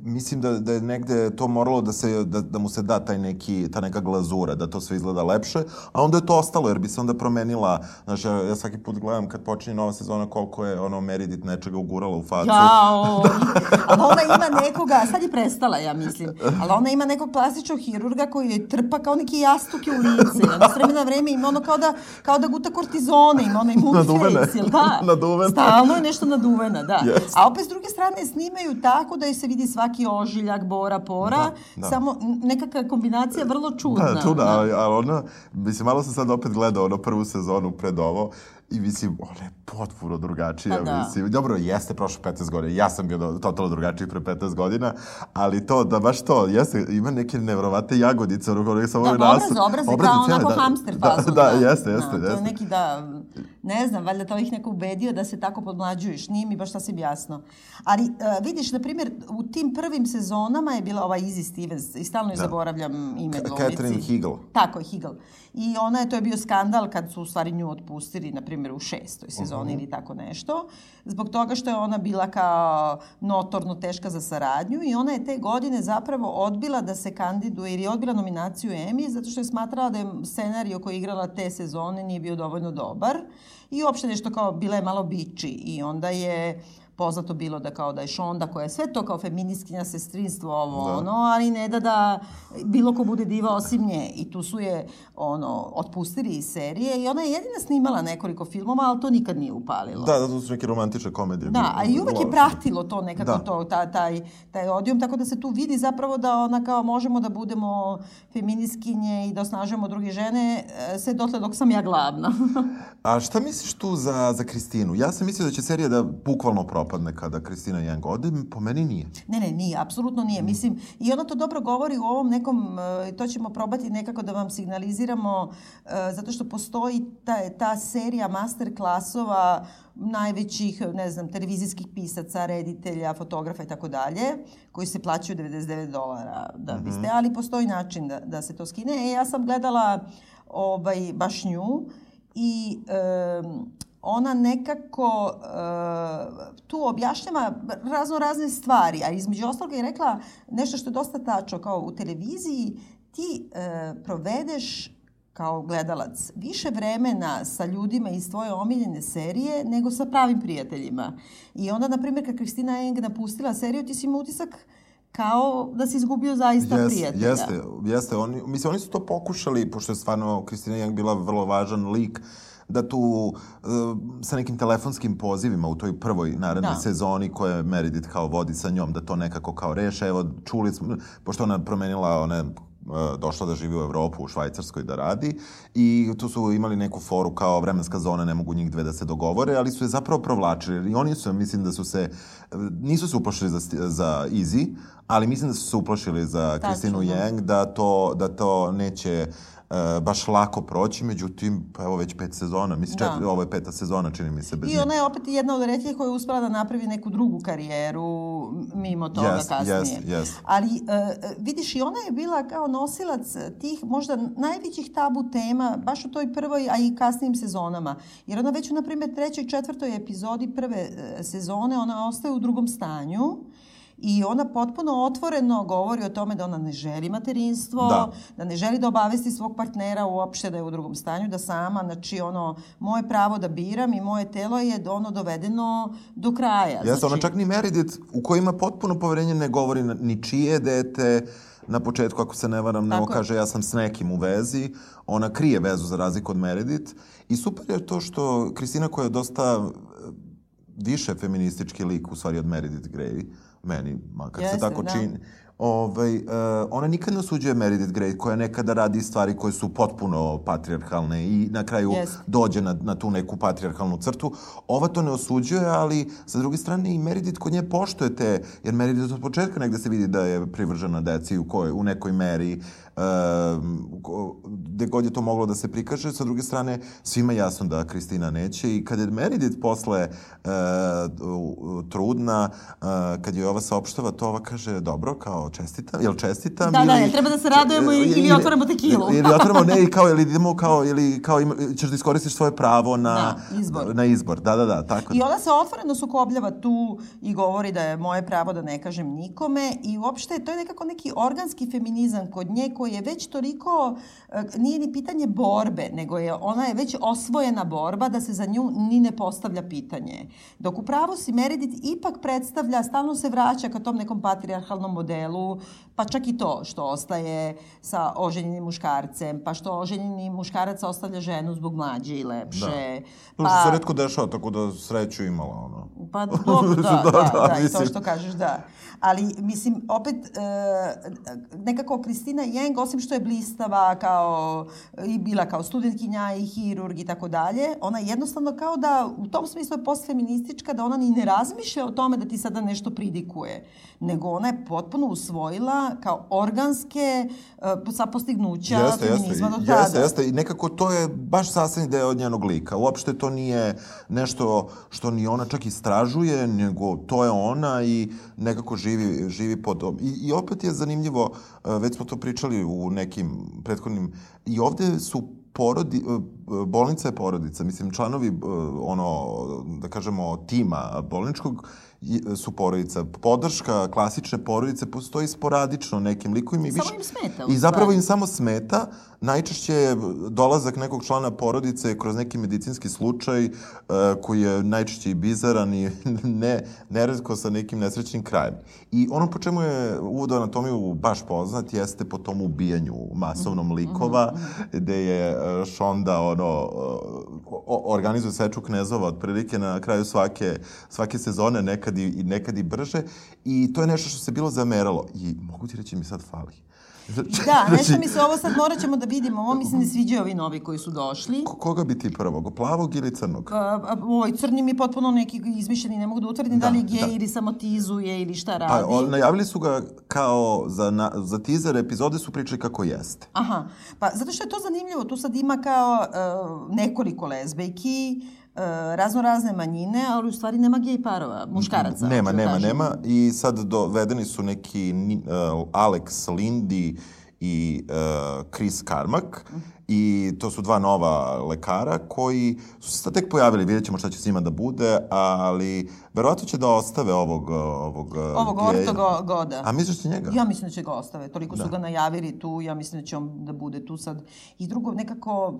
mislim da, da je negde to moralo da, se, da, da mu se da taj neki, ta neka glazura, da to sve izgleda lepše, a onda je to ostalo, jer bi se onda promenila, znaš, ja, ja svaki put gledam kad počinje nova sezona koliko je ono Meredith nečega ugurala u facu. Jao! [LAUGHS] [LAUGHS] ali ona ima nekoga, sad je prestala, ja mislim, ali ona ima nekog plastičnog hirurga koji je trpa kao neki jastuke u lice. Ona s vremena vreme ima ono kao da, kao da guta kortizone, ima onaj mood face, jel da? [LAUGHS] naduvena. Stalno je nešto naduvena, da. Yes. A opet s druge strane snimaju tako da se vidi svaki ožiljak, bora, pora, da, da. samo nekakva kombinacija vrlo čudna. Da, čudna, da. ali ona, mislim, malo sam sad opet gledao ono prvu sezonu pred ovo I mislim, ona je potpuno drugačija, pa da. mislim. Dobro, jeste prošlo 15 godina, ja sam bio totalno drugačiji pre 15 godina, ali to, da baš to, jeste, ima neke nevrovate jagodice, ono kao samo da, obraz, obraz, obraz, kao onako da, hamster fazu. Da, da, jeste, jeste, da, jeste. To je neki, da, ne znam, valjda to ih neko ubedio da se tako podmlađuješ, nije mi baš sasvim jasno. Ali, uh, vidiš, na primjer, u tim prvim sezonama je bila ova Izzy Stevens, i stalno da. zaboravljam ime glumici. Catherine Hegel. Tako je, Hegel. I ona je, to je bio skandal kad su u stvari nju otpustili, na primjer, u šestoj sezoni uh -huh. ili tako nešto, zbog toga što je ona bila kao notorno teška za saradnju i ona je te godine zapravo odbila da se kandiduje, je odbila nominaciju Emmy, zato što je smatrala da je scenario koji je igrala te sezone nije bio dovoljno dobar i uopšte nešto kao bila je malo biči i onda je poznato bilo da kao da je Šonda koja je sve to kao feministkinja, sestrinstvo, ovo, da. ono, ali ne da da bilo ko bude diva osim nje. I tu su je, ono, otpustili iz serije i ona je jedina snimala nekoliko filmova, ali to nikad nije upalilo. Da, da, to su neke romantične komedije. Da, a i uvek je pratilo to nekako da. to, ta, taj, taj odijum, tako da se tu vidi zapravo da ona kao možemo da budemo feminiskinje i da osnažujemo druge žene, e, sve dotle dok sam ja glavna. [LAUGHS] a šta misliš tu za, za Kristinu? Ja sam mislio da će serija da bukvalno propadne kada Kristina Jeng ode, po meni nije. Ne, ne, nije, apsolutno nije. Mislim, i ona to dobro govori u ovom nekom, e, to ćemo probati nekako da vam signaliziramo, e, zato što postoji ta, ta serija master klasova najvećih, ne znam, televizijskih pisaca, reditelja, fotografa i tako dalje, koji se plaćaju 99 dolara da biste, mm -hmm. ali postoji način da, da se to skine. E, ja sam gledala ovaj, baš nju i um, ona nekako uh, tu objašnjava razno razne stvari, a između ostalog je rekla nešto što je dosta tačno, kao u televiziji ti uh, provedeš kao gledalac više vremena sa ljudima iz tvoje omiljene serije nego sa pravim prijateljima. I onda, na primjer, kad Kristina Eng napustila seriju, ti si ima utisak kao da si izgubio zaista yes, prijatelja. Jeste, jeste. Oni, mislim, oni su to pokušali, pošto je stvarno Kristina Eng bila vrlo važan lik, da tu uh, sa nekim telefonskim pozivima u toj prvoj narednoj da. sezoni koje Meredith kao vodi sa njom, da to nekako kao reše. Evo, čuli smo, pošto ona promenila one došla da živi u Evropu, u Švajcarskoj da radi i tu su imali neku foru kao vremenska zona, ne mogu njih dve da se dogovore, ali su je zapravo provlačili. I oni su, mislim da su se, nisu se uplašili za, za Easy, ali mislim da su se uplašili za Kristinu. Yang, da to, da to neće uh, baš lako proći, međutim, pa evo već pet sezona, mislim, da. četiri, ovo je peta sezona, čini mi se, bez I ona je opet jedna od retkih koja je uspela da napravi neku drugu karijeru mimo toga yes, kasnije. Yes, yes. Ali, uh, vidiš, i ona je bila kao nosilac tih možda najvećih tabu tema, baš u toj prvoj, a i kasnijim sezonama. Jer ona već u, na primjer, trećoj, četvrtoj epizodi prve sezone, ona ostaje u drugom stanju i ona potpuno otvoreno govori o tome da ona ne želi materinstvo, da, da ne želi da obavesti svog partnera uopšte da je u drugom stanju, da sama, znači ono, moje pravo da biram i moje telo je ono dovedeno do kraja. Jeste, znači... ona čak ni Meredith, u kojoj ima potpuno poverenje, ne govori ni čije dete, na početku, ako se ne varam, nego kaže ja sam s nekim u vezi, ona krije vezu za razliku od Meredith. I super je to što Kristina koja je dosta eh, više feministički lik u stvari od Meredith Grey, meni, makar Jeste, se tako da. čini. Ovaj, uh, ona nikad ne osuđuje Meredith Grey, koja nekada radi stvari koje su potpuno patrijarhalne i na kraju yes. dođe na, na tu neku patrijarhalnu crtu. Ova to ne osuđuje, ali sa druge strane i Meredith kod nje poštuje te, jer Meredith od početka negde se vidi da je privržena deci u, koj, u nekoj meri, uh, gde god je to moglo da se prikaže. Sa druge strane, svima jasno da Kristina neće i kad je Meredith posle uh, trudna, uh, kad je ova saopštava, to ova kaže, dobro, kao čestitam, jel čestitam? Da, da ili, da, treba da se radujemo ili, ili, otvoramo tekilu. Ili, ili otvoramo, ne, i kao, ili idemo kao, ili kao ima, ćeš da iskoristiš svoje pravo na, da, izbor. na izbor. Da, da, da, tako. I ona se otvoreno sukobljava tu i govori da je moje pravo da ne kažem nikome i uopšte to je nekako neki organski feminizam kod nje koji je već toliko, eh, nije ni pitanje borbe, nego je ona je već osvojena borba da se za nju ni ne postavlja pitanje. Dok u pravu si Meredith ipak predstavlja, stalno se vraća ka tom nekom patrijarhalnom modelu, pa čak i to što ostaje sa oženjenim muškarcem, pa što oženjeni muškarac ostavlja ženu zbog mlađe i lepše. Da. Pa, što se redko dešava, tako da sreću imala ono. Pa [LAUGHS] dobro, da, da, da, da, da, i to što kažeš, da. Ali, mislim, opet, e, nekako Kristina Jeng, osim što je blistava kao, i bila kao studentkinja i hirurg i tako dalje, ona jednostavno kao da, u tom smislu je postfeministička, da ona ni ne razmišlja o tome da ti sada nešto pridikuje, nego ona je potpuno usvojila kao organske uh, postignuća jeste, feminizma jeste, do tada. Jeste, jeste, i nekako to je baš sasvim deo od njenog lika. Uopšte to nije nešto što ni ona čak istražuje, nego to je ona i nekako živi, živi pod... I, I opet je zanimljivo, uh, već smo to pričali u nekim prethodnim... I ovde su porodi, uh, bolnica je porodica, mislim, članovi, ono, da kažemo, tima bolničkog, su porodica. Podrška klasične porodice postoji sporadično nekim likovima. I samo im smeta. I zapravo im samo smeta. Najčešće je dolazak nekog člana porodice kroz neki medicinski slučaj uh, koji je najčešće i bizaran i [LAUGHS] ne, neredko sa nekim nesrećnim krajem. I ono po čemu je uvod anatomiju baš poznat jeste po tom ubijanju masovnom mhm, likova, mm -hmm. gde je e, Šonda ono, organizuje seču knezova otprilike na kraju svake, svake sezone neka nekad i, nekad i brže i to je nešto što se bilo zameralo i mogu ti reći mi sad fali. Da, [LAUGHS] nešto mi se ovo sad morat ćemo da vidimo. Ovo mi se ne sviđaju ovi novi koji su došli. Ko, koga bi ti prvog? Plavog ili crnog? A, ovaj crni mi potpuno neki izmišljeni, ne mogu da utvrdim da, da li je gej da. ili samo tizuje ili šta pa, radi. Pa, o, najavili su ga kao za, na, za teaser epizode su pričali kako jeste. Aha, pa zato što je to zanimljivo. Tu sad ima kao uh, nekoliko lezbejki, razno razne manjine, ali u stvari nema gej parova, muškaraca. Nema, nema, kažem. nema. I sad dovedeni su neki uh, Alex Lindy i uh, Chris Carmack. Uh -huh i to su dva nova lekara koji su se tek pojavili, vidjet ćemo šta će s njima da bude, ali verovatno će da ostave ovog ovog ovog ortogoda. goda. A misliš da će njega? Ja mislim da će ga ostave. Toliko da. su ga najavili tu, ja mislim da će on da bude tu sad. I drugo, nekako,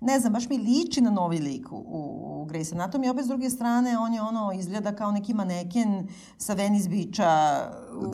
ne znam, baš mi liči na novi lik u, u Grey's Anatomy. Opet s druge strane, on je ono, izgleda kao neki maneken sa Venice Beacha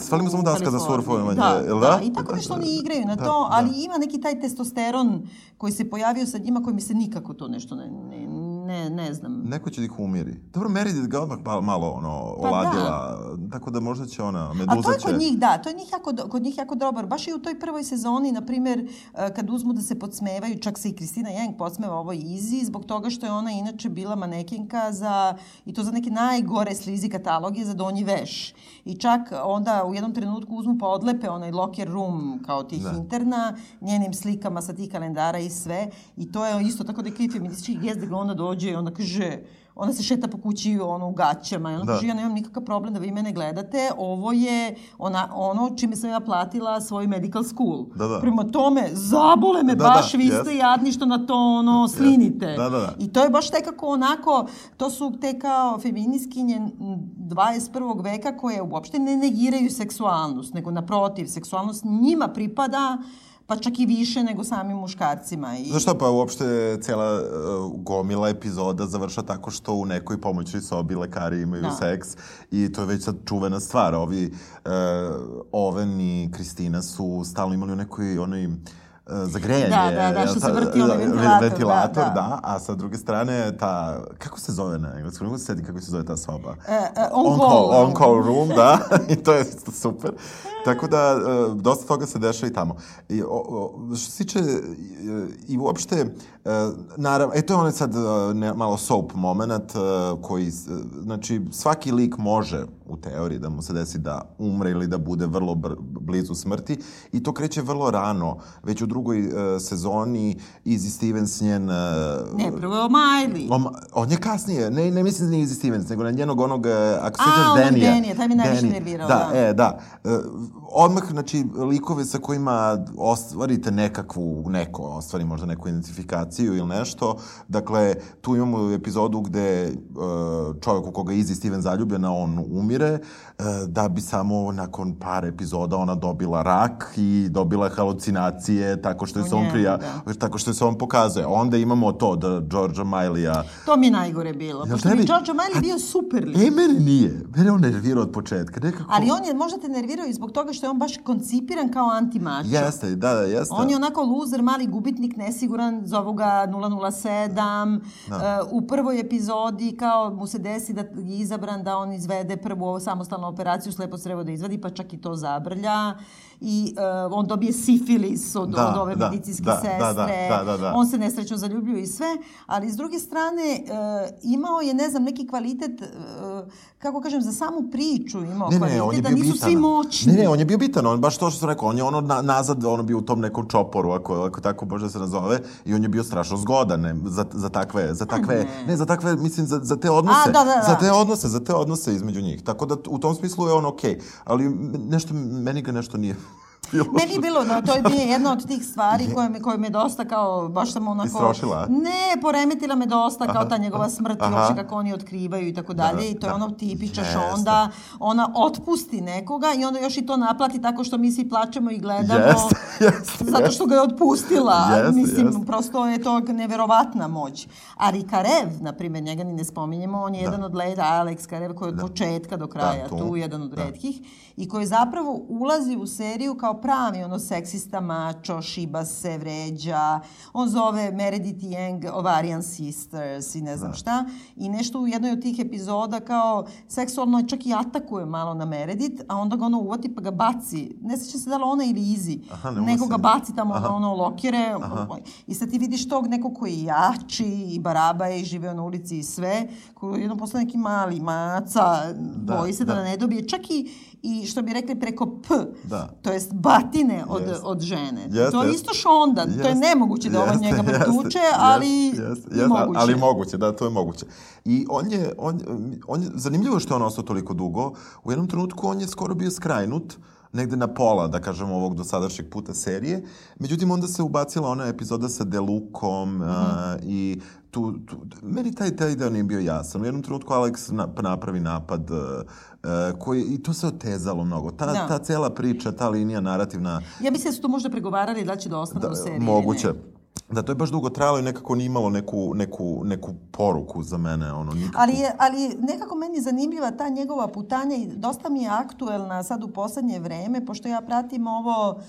Svalimo samo daska za surfovanje, da, da? da? I tako nešto oni igraju na da, to, ali da. ima neki taj testosteron koji se pojavio sa njima koji mi se nikako to nešto ne, ne, ne, ne znam. Neko će da ih umiri. Dobro, Meredith ga odmah malo, malo ono, Pa oladila, tako da možda će ona, Meduza A to je će... kod njih, da, to je njih jako, kod njih jako dobar. Baš i u toj prvoj sezoni, na primjer, eh, kad uzmu da se podsmevaju, čak se i Kristina Jeng podsmeva ovoj Izi, zbog toga što je ona inače bila manekenka za, i to za neke najgore slizi kataloge za donji veš. I čak onda u jednom trenutku uzmu pa odlepe onaj locker room kao tih Da. interna, njenim slikama sa tih kalendara i sve. I to je isto tako feministički gest da ga ona dođe i onda kaže, ona se šeta po kući ono, u gaćama i ona Da. kaže, ja nemam nikakav problem da vi mene gledate, ovo je ona, ono čime sam ja platila svoj medical school. Da, da. Prema tome, zabole me Da, baš, da, vi jest. ste jadni što na to ono slinite. Da, da, da. I to je baš nekako onako, to su te kao feminiskinje m, 21. veka koje uopšte ne negiraju seksualnost, nego naprotiv, seksualnost njima pripada pa čak i više nego samim muškarcima. I... Znaš šta, pa uopšte cela uh, gomila epizoda završa tako što u nekoj pomoćnoj sobi lekari imaju Da. seks i to je već sad čuvena stvar. Ovi uh, Oven i Kristina su stalno imali u nekoj onoj uh, za grejanje. Da, da, da, što se vrti onaj da, ventilator, ventilator, da, da. da. A sa druge strane, ta, kako se zove na engleskom? Ne mogu se sedi kako se zove ta soba. E, e, on, on call. call, on call room, da, [LAUGHS] i to je isto super. Tako da, e, dosta toga se dešava i tamo. I, o, o, što se tiče, e, i uopšte, e, naravno, e, to je onaj sad ne, malo soap moment, koji, znači, svaki lik može, u teoriji, da mu se desi da umre ili da bude vrlo br, blizu smrti, i to kreće vrlo rano, već u drugoj sezoni, Izzy Stevens njen... Ne, prvo je o Miley. On, on je kasnije, ne, ne mislim da nije Izzy Stevens, nego na njenog onog, ako se A, sećaš onog Denija. Denija, taj me najviše nervirao, Da, da. e, da. E, odmah, znači, likove sa kojima ostvarite nekakvu, neko ostvari možda neku identifikaciju ili nešto. Dakle, tu imamo epizodu gde e, čovjek u koga je Izzy Steven zaljubljena, on umire, e, da bi samo nakon par epizoda ona dobila rak i dobila halucinacije tako što je se on prija, da. tako što je se on pokazuje. Onda imamo to da Georgia Miley-a To mi je najgore bilo. Jel Pošto mi Giorgio Miley bio super lik. E, mene nije. Mene on nervirao od početka. Nekako... Ali on je možda te nervirao i zbog toga što je on baš koncipiran kao antimačo. Jeste, da, da, jeste. On je onako luzer, mali gubitnik, nesiguran, zovu ga 007. Da. Uh, u prvoj epizodi kao mu se desi da je izabran da on izvede prvu samostalnu operaciju, slepo crevo da izvadi, pa čak i to zabrlja. I uh, on dobije sifilis od, Da, od ove da, medicinske da, da, sestre. da, da, da. On se nesrećno zaljubio i sve. Ali s druge strane, uh, imao je, ne znam, neki kvalitet, uh, kako kažem, za samu priču imao Ne, kvalitet, ne, on je da bio nisu bitan. svi moćni. Ne, ne, on je bio bitan, on baš to što sam rekao, on je ono na, nazad, ono bio u tom nekom čoporu, ako, ako tako može da se nazove, i on je bio strašno zgodan ne, za, za takve, za takve, ne. ne. za takve, mislim, za, za te odnose, A, da, da, da. za te odnose, za te odnose između njih. Tako da u tom smislu je on okej, ali nešto, meni ga nešto nije [LAUGHS] bilo. Meni je bilo, no, to je bio jedna od tih stvari koje me, koje me dosta kao, baš sam onako... Istrošila? Ne, poremetila me dosta kao ta njegova smrt i Aha. uopšte kako oni otkrivaju i tako dalje. da, I to je da. ono tipičaš Jeste. onda, ona otpusti nekoga i onda još i to naplati tako što mi svi plačemo i gledamo. Jeste, [LAUGHS] jeste, Zato što ga je otpustila. Jeste, Mislim, jeste. prosto je to neverovatna moć. A Rikarev, na primjer, njega ni ne spominjemo, on je jedan od leda, Alex Karev, koji je od početka do kraja tu. tu, jedan od Da. retkih, i koji zapravo ulazi u seriju kao pravi ono seksista mačo, šiba se, vređa, on zove Meredith Yang Ovarian Sisters i ne znam šta, i nešto u jednoj od tih epizoda kao seksualno čak i atakuje malo na Meredith, a onda ga ono uvati pa ga baci, ne seća se da li ona ili Izi, Aha, ne se- ga baci tamo na ono lokere i sad ti vidiš tog nekog koji je jači i baraba i živeo na ulici i sve, koji je jednom postao neki mali maca, boji se da, da. ne dobije, čak i, i što bi rekli preko P, Da. to jest batine od, Jeste. od žene. Jeste, to je jeste. isto šonda, to je nemoguće da ovo jeste, njega pretuče, jeste, ali i jeste, moguće. Ali moguće, da, to je moguće. I on je, on, on je, zanimljivo što je on ostao toliko dugo. U jednom trenutku on je skoro bio skrajnut, negde na pola, da kažemo, ovog dosadašnjeg puta serije. Međutim, onda se ubacila ona epizoda sa Delukom a, i tu, tu, meni taj, taj deo nije bio jasan. U jednom trenutku Alex na, napravi napad a, koji, i to se otezalo mnogo. Ta, Da. ta cela priča, ta linija narativna, Ja mislim da su tu možda pregovarali da će da ostane u seriji. moguće. Da, to je baš dugo trajalo i nekako nije imalo neku, neku, neku poruku za mene, ono, nikakvu. Ali, je, ali nekako meni zanimljiva ta njegova putanja i dosta mi je aktuelna sad u poslednje vreme, pošto ja pratim ovo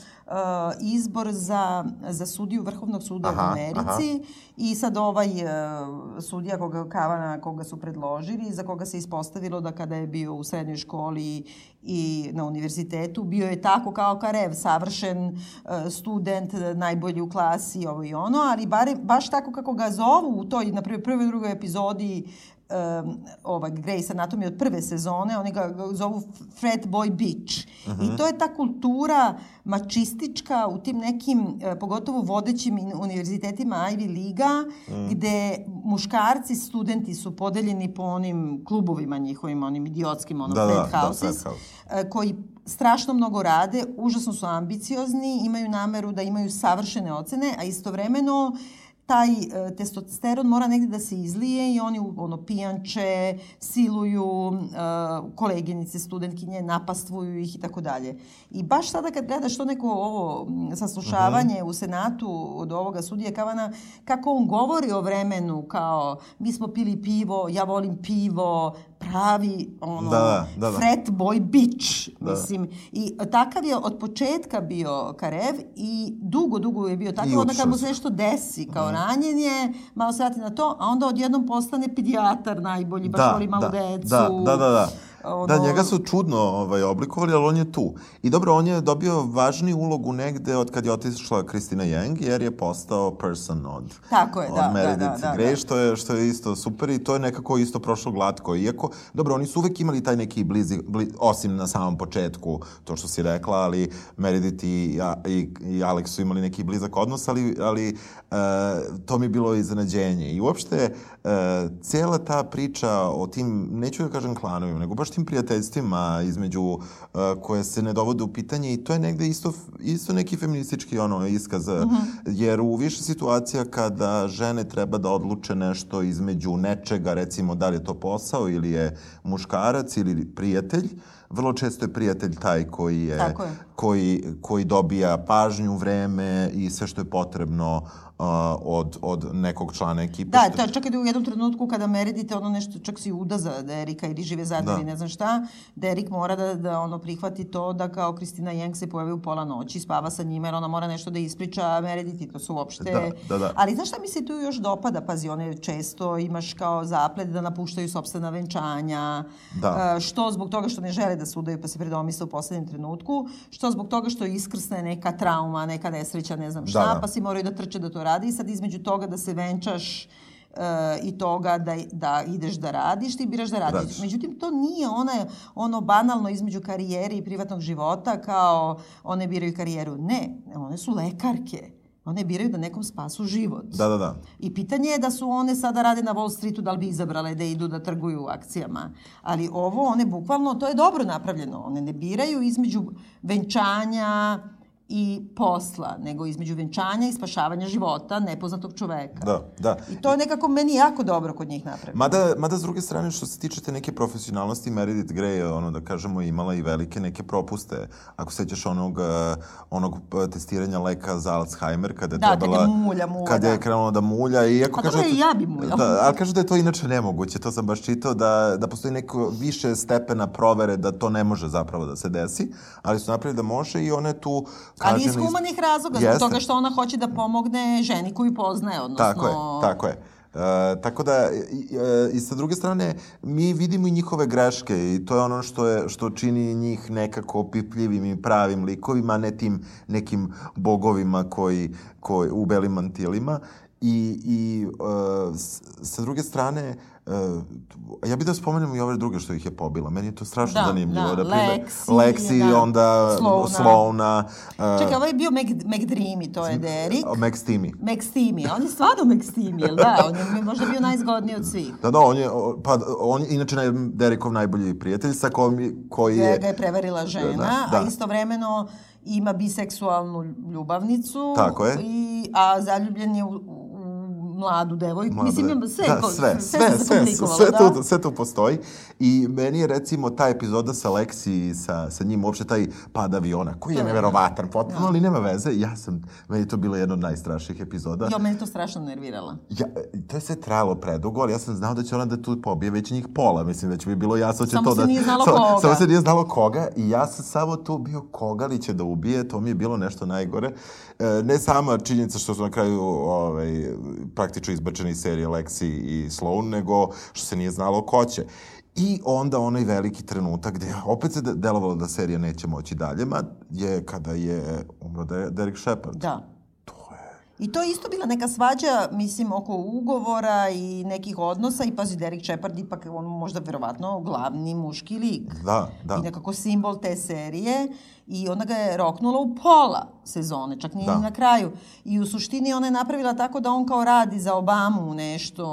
izbor za, za sudiju Vrhovnog suda aha, u Americi aha. i sad ovaj uh, sudija koga Kavana koga su predložili, za koga se ispostavilo da kada je bio u srednjoj školi i na univerzitetu, bio je tako kao Karev, savršen uh, student, najbolji u klasi, ovo i ono, ali bare, baš tako kako ga zovu u toj, na prvoj, prvoj drugoj epizodi um, ovaj, Grey's Anatomy od prve sezone, oni ga zovu Fred Boy Beach. Uh -huh. I mhm. to je ta kultura mačistička u tim nekim, e, pogotovo vodećim univerzitetima Ivy Liga, uh gde muškarci, studenti su podeljeni po onim klubovima njihovim, onim idiotskim, onom da, Fred da, Houses, da, House. koji strašno mnogo rade, užasno su ambiciozni, imaju nameru da imaju savršene ocene, a istovremeno taj e, testosteron mora negde da se izlije i oni ono pijanče, siluju e, koleginice, studentkinje, napastvuju ih i tako dalje. I baš sada kad gledaš to neko ovo saslušavanje uh. -huh. u Senatu od ovoga sudija Kavana, kako on govori o vremenu kao mi smo pili pivo, ja volim pivo, pravi ono da, da, da. fret boy bitch da. mislim i takav je od početka bio Karev i dugo dugo je bio tako onda kad mu se nešto desi kao mm. ranjen je malo se na to a onda odjednom postane pedijatar najbolji baš da, voli malu da, decu da, da, da, da. Ono... Da, njega su čudno ovaj, oblikovali, ali on je tu. I dobro, on je dobio važni ulogu negde od kad je otišla Kristina Yang, jer je postao person od, Tako je, od da, Meredith da, da, Grey, da. što je, što je isto super i to je nekako isto prošlo glatko. Iako, dobro, oni su uvek imali taj neki blizi, bliz, osim na samom početku, to što si rekla, ali Meredith i, i, i Alex su imali neki blizak odnos, ali, ali uh, to mi je bilo iznenađenje. I uopšte, uh, cijela ta priča o tim, neću da kažem klanovima, nego baš tim prijateljstvima između uh, koje se ne dovode u pitanje i to je negde isto, isto neki feministički ono iskaz, mm -hmm. jer u više situacija kada žene treba da odluče nešto između nečega, recimo da li je to posao ili je muškarac ili prijatelj, vrlo često je prijatelj taj koji je, je. koji koji dobija pažnju, vreme i sve što je potrebno uh, od, od nekog člana ekipe. Da, to, čak i da u jednom trenutku kada meredite ono nešto, čak si uda za Derika ili žive zajedno da. ne znam šta, Derik mora da, da ono prihvati to da kao Kristina Jeng se pojavi u pola noći, spava sa njima jer ona mora nešto da ispriča, a Meredith to su uopšte... Da, da, da. Ali znaš šta mi se tu još dopada? Pazi, one često imaš kao zaplet da napuštaju sobstvena venčanja, da. Uh, što zbog toga što ne žele da sudaju pa se predomisle u poslednjem trenutku, što zbog toga što iskrsne neka trauma, neka nesreća, ne znam šta, da, da. pa si moraju da trče da to radi i sad između toga da se venčaš uh, i toga da, da ideš da radiš, ti biraš da radiš. Radiš. Međutim, to nije ona, ono banalno između karijere i privatnog života kao one biraju karijeru. Ne, one su lekarke. One biraju da nekom spasu život. Da, da, da. I pitanje je da su one sada rade na Wall Streetu, da li bi izabrale da idu da trguju akcijama. Ali ovo, one bukvalno, to je dobro napravljeno. One ne biraju između venčanja, i posla, nego između venčanja i spašavanja života nepoznatog čoveka. Da, da. I to je nekako meni jako dobro kod njih napravljeno. Mada, mada s druge strane, što se tiče te neke profesionalnosti, Meredith Grey je, ono, da kažemo, imala i velike neke propuste. Ako sećaš onog, eh, onog testiranja leka za Alzheimer, kada je da, trebala... Da, kada mulja, mulja. Kada da. je krenulo da mulja. I ako pa kaže, dobro, i ja bi muljala. Da, ali kaže da je to inače nemoguće, to sam baš čitao, da, da postoji neko više stepena provere da to ne može zapravo da se desi, ali su napravili da može i one tu... Ali iz humanih raznih razloga, zbog toga što ona hoće da pomogne ženi koju poznaje, odnosno... Tako je, tako je. E, tako da, i, e, i sa druge strane, mi vidimo i njihove greške i to je ono što, je, što čini njih nekako opipljivim i pravim likovima, ne tim nekim bogovima koji, koji u belim mantilima. I, i uh, sa druge strane, Uh, ja bih da spomenem i ove druge što ih je pobila. Meni je to strašno da, zanimljivo. Da, da Lexi, Lexi da. onda Slovna. Slovna uh, Čekaj, ovo je bio Meg, McDreamy, to je Derek. McSteamy. McSteamy. On je stvarno McSteamy, jel da? On je možda bio najzgodniji od svih. Da, da, on je, pa, on je inače Derekov najbolji prijatelj sa kojim, koji je... Ga je prevarila žena, da, da. a istovremeno ima biseksualnu ljubavnicu. Tako je. I, a zaljubljen je u, mladu devojku. Mladu, Mislim, sve, da, sve, sve, sve, sve, sve, da? tu, sve tu postoji. I meni je recimo ta epizoda sa Lexi, sa, sa njim, uopšte taj pad aviona, koji je neverovatan potpuno, da. ali nema veze. Ja sam, meni je to bila jedna od najstrašnijih epizoda. Jo, meni to strašno nervirala. Ja, to je sve trajalo predugo, ali ja sam znao da će ona da tu pobije već njih pola. Mislim, već bi bilo jasno će samo to da... Samo se nije znalo koga. Samo se nije znalo koga i ja sam samo tu bio koga li će da ubije, to mi je bilo nešto najgore. E, ne sama činjenica što su na kraju ovaj, praktično izbačeni iz serije Lexi i Sloan, nego što se nije znalo ko će. I onda onaj veliki trenutak gde opet se delovalo da serija neće moći dalje, ma je kada je umro Derek Shepard. Da. I to je isto bila neka svađa, mislim, oko ugovora i nekih odnosa i pazi, Derek Shepard ipak on možda verovatno glavni muški lik. Da, da. I nekako simbol te serije i onda ga je roknula u pola sezone, čak nije da. na kraju. I u suštini ona je napravila tako da on kao radi za Obamu nešto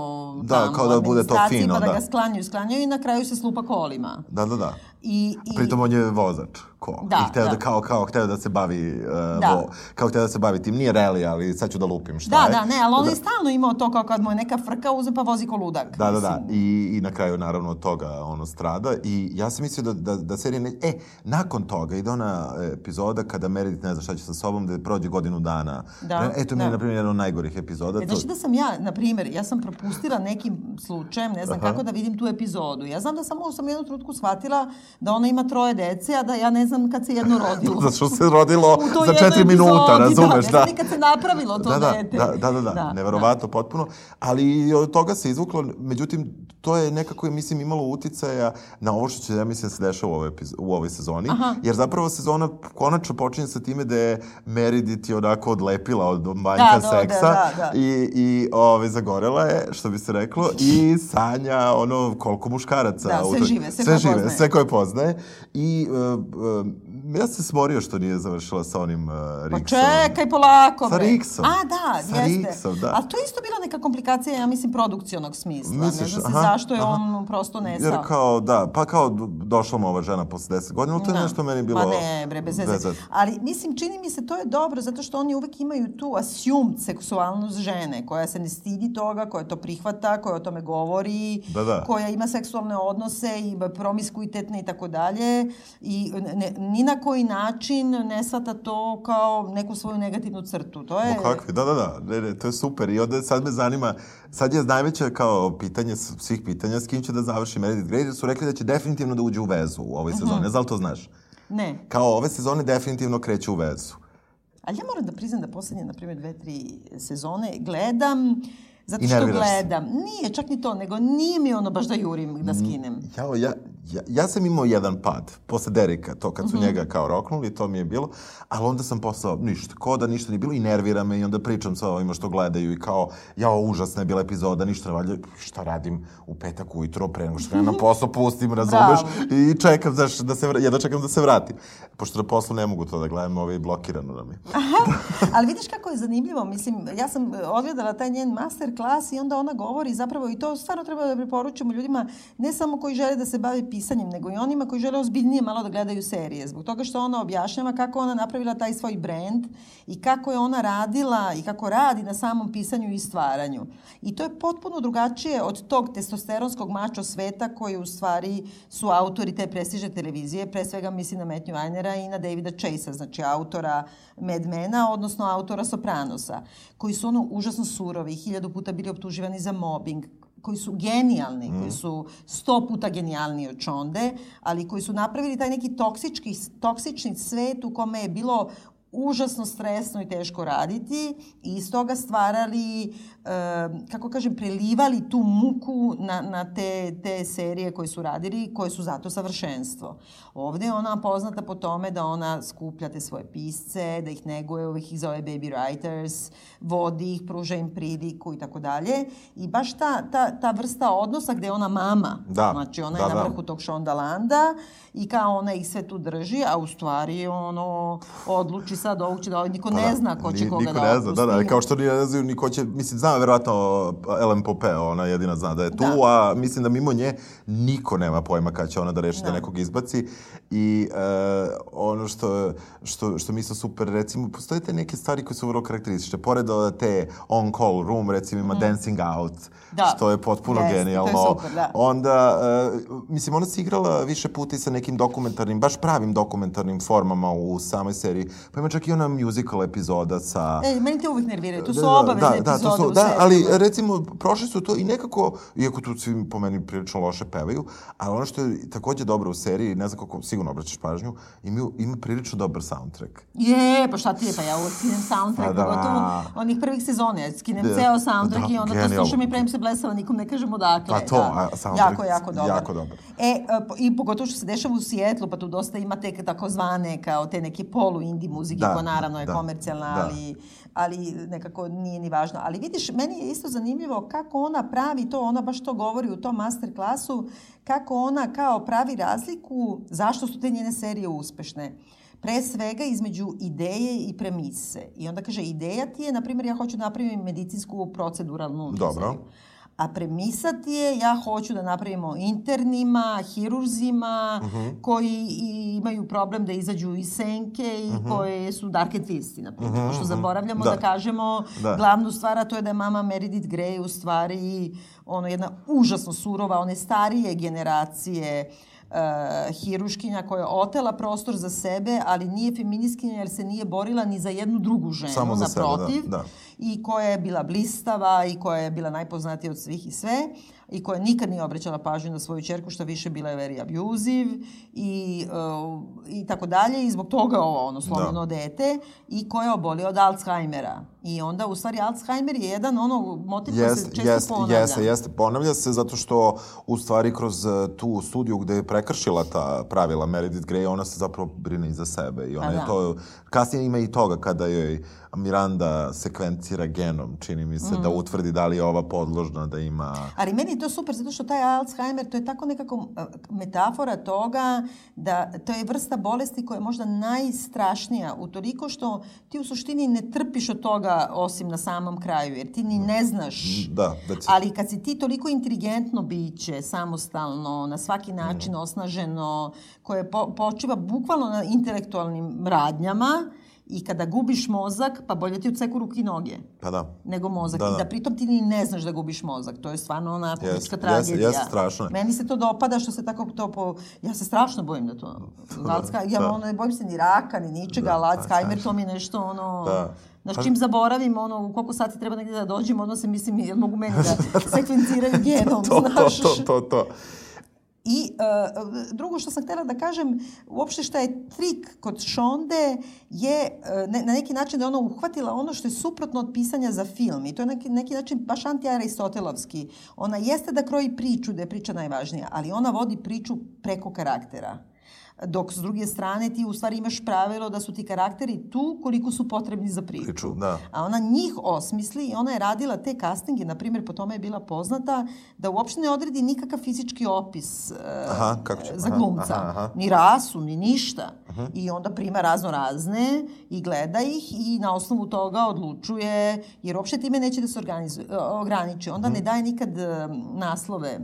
da, tamo, kao da bude to fino, pa da, da ga sklanjaju, sklanjaju i na kraju se slupa kolima. Da, da, da. I, i... Pritom on je vozač ko. Da, I hteo da. da kao, kao hteo da se bavi uh, da. Vo, kao hteo da se bavi tim. Nije reli, ali sad ću da lupim šta da, je. Da, da, ne, ali on da. je stalno imao to kao kad mu je neka frka uze pa vozi ko ludak. Da, da, da. I, I na kraju naravno od toga ono strada. I ja sam mislio da, da, da serija ne... E, nakon toga ide ona epizoda kada Meredith ne zna šta će sa sobom, da prođe godinu dana. Da, e, to mi da. je, na primjer, jedna od najgorih epizoda. E, znači da sam ja, na primjer, ja sam propustila nekim slučajem, ne znam Aha. kako da vidim tu epizodu. Ja znam da sam u jednu trutku shvatila da ona ima troje dece, a da ja ne znam kad se jedno rodilo. [LAUGHS] Zato što se rodilo za četiri minuta, razumeš? Da, ne znam kad se napravilo to da, da, dete. Da, da, da, da, da neverovatno, da. potpuno. Ali od toga se izvuklo, međutim, to je nekako, mislim, imalo uticaja na ovo što će, ja mislim, da se dešava u ovoj, u ovoj sezoni. Aha. Jer zapravo sezona konačno počinje sa time da je Meredith je onako odlepila od manjka da, seksa da, da, da. i, i ove, zagorela je, što bi se reklo, i sanja ono koliko muškaraca. Da, sve žive, sve, sve žive, sve koje poznaje. I uh, uh, ja se smorio što nije završila sa onim uh, Riksom. Pa čekaj, polako. Sa Riksom. A, da, sa jeste. Riksom, da. A to isto bila neka komplikacija, ja mislim, produkcionog smisla. Misliš, ne znam se aha, zašto je aha. on prosto nesao. Jer kao, da, pa kao došla mu ova žena posle 10 godina, ali to je da. nešto meni bilo... Ma ne, bre, bez veze. Ali, mislim, čini mi se to je dobro, zato što oni uvek imaju tu assumed seksualnost žene, koja se ne stidi toga, koja to prihvata, koja o tome govori, da, da. koja ima seksualne odnose i promiskuitetne i tako dalje. I ne, ni na koji način ne shvata to kao neku svoju negativnu crtu. To je... O kakvi, da, da, da, ne, ne, to je super. I onda sad me zanima, sad je najveće kao pitanje svih pitanja s kim će da završi Meredith Grey, jer su rekli da će definitivno da uđe u vezu u ovoj sezoni. Uh -huh. Ne znam li to znaš? Ne. Kao ove sezone definitivno kreće u vezu. Ali ja moram da priznam da poslednje, na primjer, dve, tri sezone gledam Zato što gledam. Se. Nije, čak ni to, nego nije mi ono baš da jurim, da skinem. Ja, ja, ja, ja sam imao jedan pad posle Derika, to kad su mm -hmm. njega kao roknuli, to mi je bilo, ali onda sam postao ništa, ko da ništa nije bilo i nervira me i onda pričam sa ovima što gledaju i kao, ja, užasna je bila epizoda, ništa ne valja, šta radim u petak ujutro pre nego što na [LAUGHS] posao pustim, razumeš, i čekam, znaš, da se, jedno čekam da se vratim. Pošto na poslu ne mogu to da gledam, ovaj blokirano nam je. Aha, [LAUGHS] ali vidiš kako je zanimljivo, mislim, ja sam odgledala taj njen master klas i onda ona govori zapravo i to stvarno treba da preporučimo ljudima, ne samo koji žele da se bave pisanjem, nego i onima koji žele ozbiljnije malo da gledaju serije. Zbog toga što ona objašnjava kako ona napravila taj svoj brand i kako je ona radila i kako radi na samom pisanju i stvaranju. I to je potpuno drugačije od tog testosteronskog mačo sveta koji u stvari su autori te prestižne televizije, pre svega mislim na Matthew Einera i na Davida Chase-a, znači autora Mad Mena, odnosno autora Sopranosa, koji su ono užasno surovi, hiljadu puta bili optuživani za mobbing, koji su genijalni, mm. koji su sto puta genijalniji od Čonde, ali koji su napravili taj neki toksički, toksični svet u kome je bilo užasno stresno i teško raditi i iz toga stvarali kako kažem, prelivali tu muku na, na te, te serije koje su radili, koje su zato savršenstvo. Ovde je ona poznata po tome da ona skuplja te svoje pisce, da ih neguje, ovih ih zove baby writers, vodi ih, pruža im priliku i tako dalje. I baš ta, ta, ta vrsta odnosa gde je ona mama, da. znači ona da, je na da. vrhu tog Shondalanda i kao ona ih sve tu drži, a u stvari ono odluči sad, ovog će da ovaj, niko pa ne da, zna ko će koga niko da ne zna, da, da, kao što ne znaju ni ko će, mislim, zna verovatno Ellen Pope, ona jedina zna da je tu, da. a mislim da mimo nje niko nema pojma kada će ona da reši da, da nekog izbaci i uh, ono što, što, što mi isto super, recimo, postoje te neke stvari koje su vrlo karakteristične, pored te on-call room, recimo ima mm. dancing out, da. što je potpuno yes, genijalno. To je super, da. Onda, uh, mislim, ona se igrala više puta i sa nekim dokumentarnim, baš pravim dokumentarnim formama u samoj seriji. Pa ima čak i ona musical epizoda sa... E, meni te uvijek nerviraju, to su da, obavezne da, epizode da, to su, da, ali recimo, prošli su to i nekako, iako tu svi po meni prilično loše pevaju, ali ono što je takođe dobro u seriji, ne znam kako sigurno obraćaš pažnju, ima, ima prilično dobar soundtrack. Je, pa šta ti je, pa ja skinem soundtrack, pa da. pogotovo onih prvih sezona, ja skinem da, ceo soundtrack da, i onda to slušam i pravim se blesava, nikom ne kažem odakle. Pa to, da. a soundtrack jako, jako dobar. Jako dobar. E, e i pogotovo što se dešava u Sijetlu, pa tu dosta ima te takozvane kao te neke polu indie muzike, da, koja naravno je da, komercijalna, da. ali, ali nekako nije ni važno. Ali vidiš, meni je isto zanimljivo kako ona pravi to, ona baš to govori u tom master klasu, kako ona kao pravi razliku, zašto su te njene serije uspešne pre svega između ideje i premise. I onda kaže, ideja ti je, na primjer, ja hoću da napravim medicinsku proceduralnu Dobro. A premisa ti je, ja hoću da napravimo internima, hirurzima, uh mhm. -huh. koji imaju problem da izađu iz senke i uh mhm. -huh. koje su dark twisti, na primjer. Uh -huh. Što zaboravljamo da, da kažemo da. glavnu stvar, a to je da je mama Meredith Grey u stvari ono, jedna užasno surova, one starije generacije uh, uh, hiruškinja koja je otela prostor za sebe, ali nije feminiskinja jer se nije borila ni za jednu drugu ženu, Samo za naprotiv. Sebe, da, da. I koja je bila blistava i koja je bila najpoznatija od svih i sve i koja nikad nije obraćala pažnju na svoju čerku, što više bila je very abusive i, uh, i tako dalje i zbog toga ovo ono slomljeno da. dete i koja je obolio od Alzheimera. I onda, u stvari, Alzheimer je jedan ono motiv koji se često jest, ponavlja. Jeste, jeste, ponavlja se zato što, u stvari, kroz e, tu studiju gde je prekršila ta pravila Meredith Grey, ona se zapravo brine i za sebe. I ona A, je da. to, kasnije ima i toga kada joj Miranda sekvencira genom, čini mi se, mm. da utvrdi da li je ova podložna, da ima... Ali meni to super, zato što taj Alzheimer, to je tako nekako metafora toga da to je vrsta bolesti koja je možda najstrašnija, utoliko što ti u suštini ne trpiš od toga osim na samom kraju, jer ti ni ne znaš. Da, da ti... Ali kad si ti toliko inteligentno biće, samostalno, na svaki način mm. osnaženo, koje po, počiva bukvalno na intelektualnim radnjama, I kada gubiš mozak, pa bolje ti odseku ruke i noge. Pa da. Nego mozak. Da, da. I da pritom ti ni ne znaš da gubiš mozak. To je stvarno ona politička yes, tragedija. Jeste, strašno. Meni se to dopada što se tako to po... Ja se strašno bojim da to... Alzka, ja da. ono, ne bojim se ni raka, ni ničega, da, ali Alzheimer to mi nešto ono... Da. Znaš, pa- čim zaboravim, ono, u koliko sati treba negdje da dođem, ono se mislim, jel mogu meni da [LAUGHS] sekvenciraju genom, to, znaš? To, to, to, to. I uh, drugo što sam htjela da kažem, uopšte šta je trik kod Šonde je uh, ne, na neki način da ona uhvatila ono što je suprotno od pisanja za film. I to je neki, neki način baš anti-aristotelovski. Ona jeste da kroji priču, da je priča najvažnija, ali ona vodi priču preko karaktera. Dok s druge strane ti u stvari imaš pravilo da su ti karakteri tu koliko su potrebni za priču. priču da. A ona njih osmisli i ona je radila te castinge, na primjer po tome je bila poznata, da uopšte ne odredi nikakav fizički opis uh, aha, kako će? za glumca. Aha, aha. Ni rasu, ni ništa. Aha. I onda prima razno razne i gleda ih i na osnovu toga odlučuje, jer uopšte time neće da se ograniči. Onda aha. ne daje nikad naslove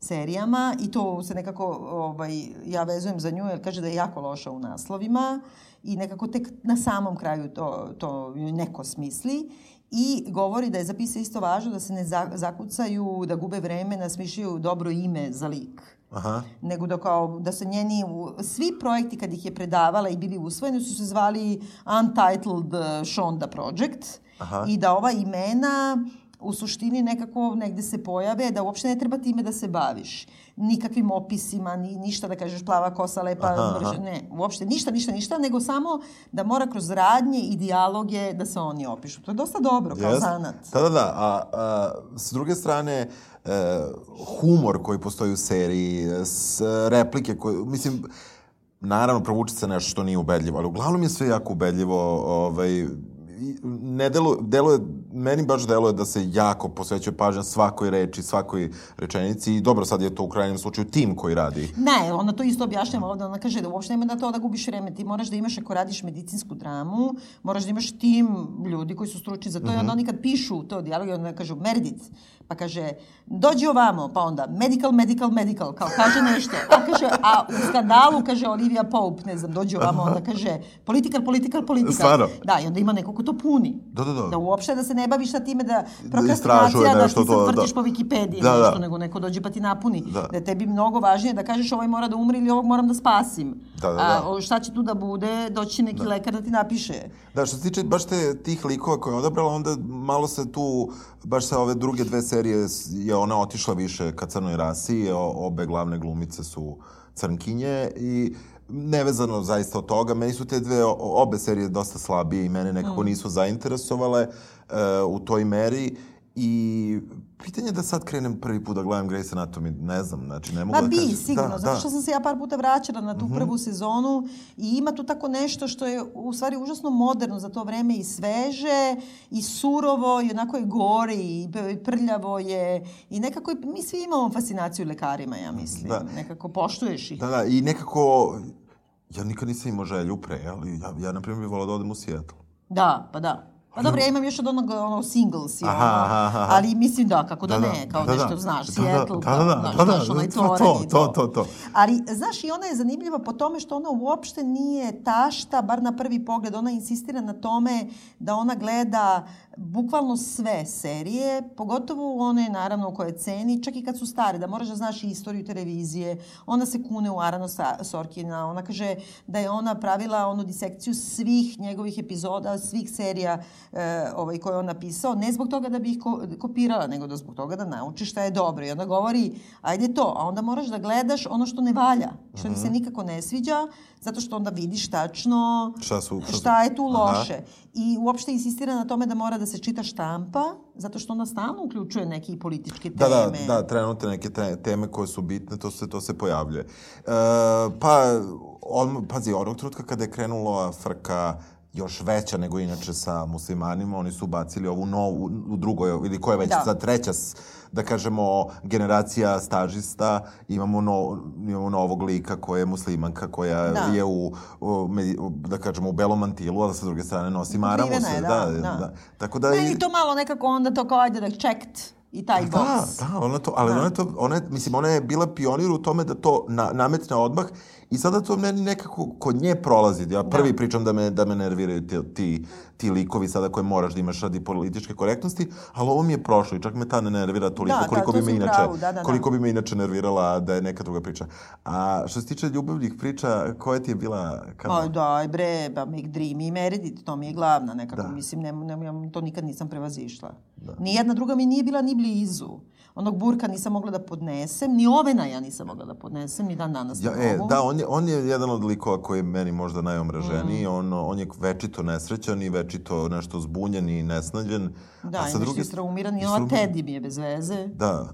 serijama i to se nekako ovaj, ja vezujem za nju jer kaže da je jako loša u naslovima i nekako tek na samom kraju to, to neko smisli i govori da je zapisa isto važno da se ne zakucaju, da gube vreme, da smišljaju dobro ime za lik. Aha. Nego da kao, da se njeni, svi projekti kad ih je predavala i bili usvojeni su se zvali Untitled Shonda Project Aha. i da ova imena u suštini nekako negde se pojave, da uopšte ne treba time da se baviš. Nikakvim opisima, ni, ništa da kažeš plava kosa, lepa, aha, aha. ne, uopšte ništa, ništa, ništa, nego samo da mora kroz radnje i dijaloge da se oni opišu. To je dosta dobro kao yes. zanat. Da, da, da. A, a s druge strane, e, humor koji postoji u seriji, s replike koje, mislim, naravno provuče se nešto što nije ubedljivo, ali uglavnom je sve jako ubedljivo, ovaj, ne deluje, deluje, meni baš deluje da se jako posvećuje pažnja svakoj reči, svakoj rečenici i dobro, sad je to u krajnjem slučaju tim koji radi. Ne, ona to isto objašnjava ovde, ona kaže da uopšte nema da to da gubiš vreme, ti moraš da imaš, ako radiš medicinsku dramu, moraš da imaš tim ljudi koji su stručni za to mm -hmm. i onda mhm. oni kad pišu to dijaloge, onda kažu Meredith, pa kaže, dođi ovamo, pa onda medical, medical, medical, kao kaže nešto. A kaže, a u skandalu, kaže Olivia Pope, ne znam, dođi ovamo, onda kaže political, political, political. Stvarno? Da, i onda ima neko ko to puni. Da, da, da. Da uopšte da se ne baviš sa time da prokrastinacija, da, da ti se vrtiš da. po Wikipediji, da, nešto, da. nego neko dođe pa ti napuni. Da. da tebi mnogo važnije da kažeš ovaj mora da umri ili ovog moram da spasim. Da, da, da. A šta će tu da bude, doći neki da. lekar da ti napiše. Da, što se tiče baš te, tih likova koje je odabrala, onda malo se tu, baš sa ove druge dve serije je ona otišla više ka crnoj rasi, o, obe glavne glumice su crnkinje i nevezano zaista od toga, meni su te dve obe serije dosta slabije i mene nekako mm. nisu zainteresovale uh, u toj meri I pitanje da sad krenem prvi put da gledam Grey's Anatomy, ne znam, znači ne mogu Ma da bi, kažem. sigurno, da, zato da. što da. sam se ja par puta vraćala na tu mm -hmm. prvu sezonu i ima tu tako nešto što je u stvari užasno moderno za to vreme i sveže i surovo i onako je gore i prljavo je i nekako mi svi imamo fascinaciju lekarima, ja mislim. Da. Nekako poštuješ ih. Da, da, i nekako ja nikad nisam imao želju pre, ali ja, ja na primjer bih volao da odem u Seattle. Da, pa da. Pa dobro, ja imam još od onog ono, singles, aha, aha, aha. ali mislim da, kako da, da ne, kao da, nešto, da. znaš, Seattle, da, da, da, da, da, znaš, onaj to, to, to, to, to. Ali, znaš, i ona je zanimljiva po tome što ona uopšte nije tašta, bar na prvi pogled, ona insistira na tome da ona gleda bukvalno sve serije, pogotovo one naravno koje ceni, čak i kad su stare, da moraš da znaš istoriju televizije. Ona se kune u Arano Sorkina, ona kaže da je ona pravila onu disekciju svih njegovih epizoda, svih serija ovaj, koje on napisao, ne zbog toga da bi ih ko, kopirala, nego da zbog toga da nauči šta je dobro. I onda govori, ajde to, a onda moraš da gledaš ono što ne valja, što mm -hmm. mi se mhm. nikako ne sviđa, zato što onda vidiš tačno šta, su, šta, šta je tu loše. Aha. I uopšte insistira na tome da mora da se čita štampa, zato što ona stalno uključuje neke političke teme. Da, da, da, trenutne neke te, teme koje su bitne, to se, to se pojavljuje. E, pa, on, pazi, onog trenutka kada je krenula frka još veća nego inače sa muslimanima, oni su bacili ovu novu, u drugoj, ili koja je već da. treća da kažemo, generacija stažista, imamo, no, imamo novog lika koja je muslimanka, koja da. je u, u, da kažemo, u belom mantilu, a sa druge strane nosi maramu se. Da, da, da. da. Tako da... Meni to malo nekako onda to kao ajde da checked i taj da, box. Da, da, ona to, ali da. ona to, ona, mislim, ona je bila pionir u tome da to na, nametne odmah i sada to meni nekako kod nje prolazi. Ja prvi da. pričam da me, da me nerviraju ti, ti, ti likovi sada koje moraš da imaš radi političke korektnosti, ali ovo mi je prošlo i čak me ta ne nervira toliko da, koliko da, to bi me inače, pravu, da, da, koliko da. bi me inače nervirala da je neka druga priča. A što se tiče ljubavnih priča, koja ti je bila... Kao... Aj, daj bre, ba, Make Dream i Meredith, to mi je glavna nekako, da. mislim, ne, ne, ne, to nikad nisam prevazišla. Da. Nijedna druga mi nije bila ni blizu. Onog burka nisam mogla da podnesem, ni ovena ja nisam mogla da podnesem, ni dan danas ja, e, Da, on je, on je jedan od likova koji je meni možda najomraženiji. Mm. On, on je večito nesrećan i večito nešto zbunjen i nesnađen. Da, a sa druge... nešto istraumiran i ova Teddy mi je bez veze. Da,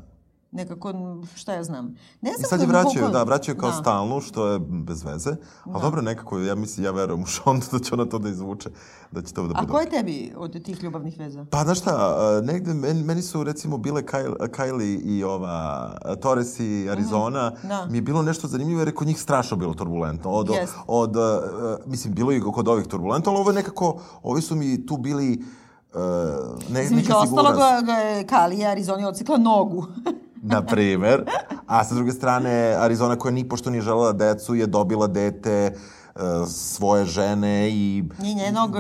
nekako, šta ja znam. Ne znam I sad je vraćaju, da, vraćaju kao da. stalnu, što je bez veze. Ali da. dobro, nekako, ja mislim, ja verujem u Šondu da će ona to da izvuče, da će to da bude. A ko je tebi od tih ljubavnih veza? Pa, znaš šta, negde, meni, meni su, recimo, bile Kylie i ova, Torres i Arizona, mm -hmm. da. mi je bilo nešto zanimljivo, jer je kod njih strašno bilo turbulentno. Od, yes. od, od, mislim, bilo i kod ovih turbulentno, ali ovo je nekako, ovi su mi tu bili Uh, ne, Između ostalog, Kalija Arizona odsikla nogu. [LAUGHS] na primer. A sa druge strane, Arizona koja ni pošto nije želela decu je dobila dete uh, svoje žene i... I njenog...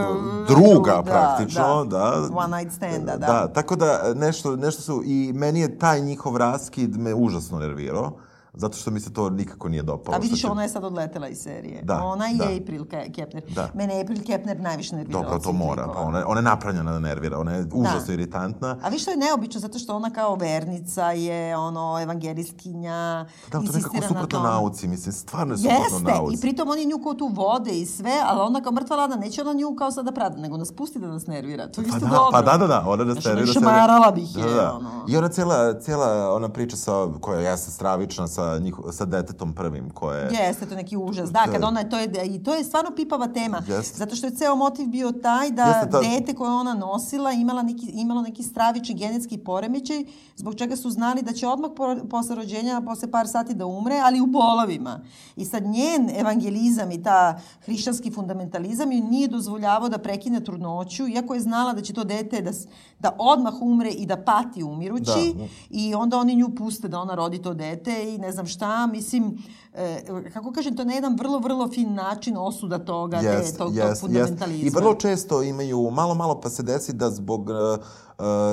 Druga, da, praktično, da. da. One night stand, da. Da, tako da nešto, nešto su... I meni je taj njihov raskid me užasno nervirao zato što mi se to nikako nije dopalo. A vidiš, će... ona je sad odletela iz serije. Da, ona i da. April Kepner. Da. Mene April Kepner najviše nervira. Dobro, to mora. Pa ona, ona je napravljena da nervira. Ona je užasno da. iritantna. A viš što je neobično, zato što ona kao vernica je, ono, evangeliskinja. Da, to je nekako suprotno na nauci. Mislim, stvarno je suprotno Jeste. nauci. I pritom oni nju kao tu vode i sve, ali ona kao mrtva lada, neće ona nju kao sada prada, nego nas pusti da nas nervira. To je pa isto da, dobro. Pa da, da, da, ona nas nervira. Šmarala bih je, da, da. ono. I ona cijela, cijela ona priča sa, koja jeste stravična sa sa, njiho, sa detetom prvim koje... Jeste, to je neki užas. Da, kad ona, to je, i to je stvarno pipava tema. Jeste. Zato što je ceo motiv bio taj da Jeste, ta- dete koje ona nosila imala neki, imalo neki stravični genetski poremećaj, zbog čega su znali da će odmah po, posle rođenja, posle par sati da umre, ali u bolovima. I sad njen evangelizam i ta hrišćanski fundamentalizam ju nije dozvoljavao da prekine trudnoću, iako je znala da će to dete da, da odmah umre i da pati umirući. Da. I onda oni nju puste da ona rodi to dete i ne znam šta. Mislim, e, kako kažem, to je na jedan vrlo, vrlo fin način osuda toga, te, Jest, tog, tog jest, jest. fundamentalizma. I vrlo često imaju, malo, malo pa se desi da zbog uh,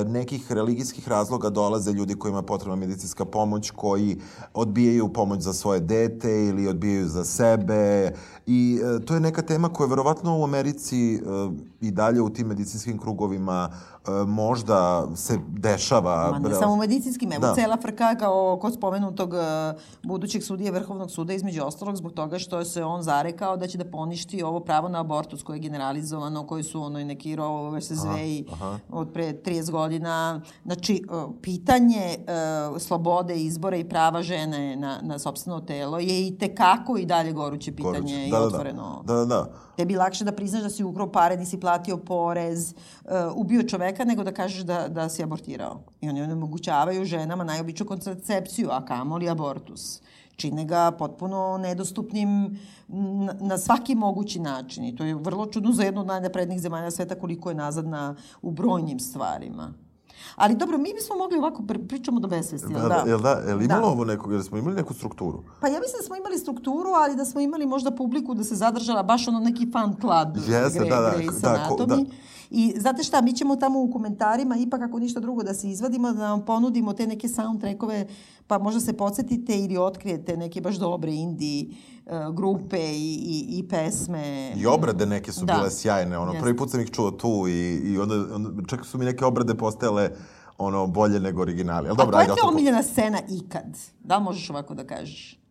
nekih religijskih razloga dolaze ljudi kojima je potrebna medicinska pomoć, koji odbijaju pomoć za svoje dete ili odbijaju za sebe. I uh, to je neka tema koja verovatno u Americi uh, i dalje u tim medicinskim krugovima možda se dešava. Ma ne samo u medicinskim, evo Da. cela frka kao kod spomenutog budućeg sudije Vrhovnog suda između ostalog zbog toga što se on zarekao da će da poništi ovo pravo na abortus koje je generalizovano, koji su ono i neki Roe vs. Wade od pre 30 godina. Znači, uh, pitanje uh, slobode izbora i prava žene na, na sobstveno telo je i tekako i dalje goruće pitanje Goruće. i Da, da, da. otvoreno. Da, da, da. Tebi je lakše da priznaš da si ukrao pare, nisi platio porez, uh, ubio čoveka, nego da kažeš da, da si abortirao. I oni onemogućavaju ženama najobiču kontracepciju, a kamoli abortus. Čine ga potpuno nedostupnim na, svaki mogući način. I to je vrlo čudno za jednu od najnaprednijih zemalja sveta koliko je nazadna u brojnim stvarima. Ali dobro, mi bismo mogli ovako, pri- pričamo do besvesti, jel Da, da? da, jel da, jel imalo Da. ovo nekog, jel smo imali neku strukturu? Pa ja mislim da smo imali strukturu, ali da smo imali možda publiku da se zadržala baš ono neki fan club Jeste, da, da, Grey's da, Anatomy. da. I znate šta, mi ćemo tamo u komentarima ipak ako ništa drugo da se izvadimo, da vam ponudimo te neke soundtrackove, pa možda se podsjetite ili otkrijete neke baš dobre indie uh, grupe i, i, i pesme. I obrade neke su Da. bile sjajne, ono, prvi put sam ih čuo tu i, i onda, onda, čak su mi neke obrade postajale ono, bolje nego originali. Ali A dobro, koja ajde, je to tvoja omiljena scena ikad? Da li možeš ovako da kažeš?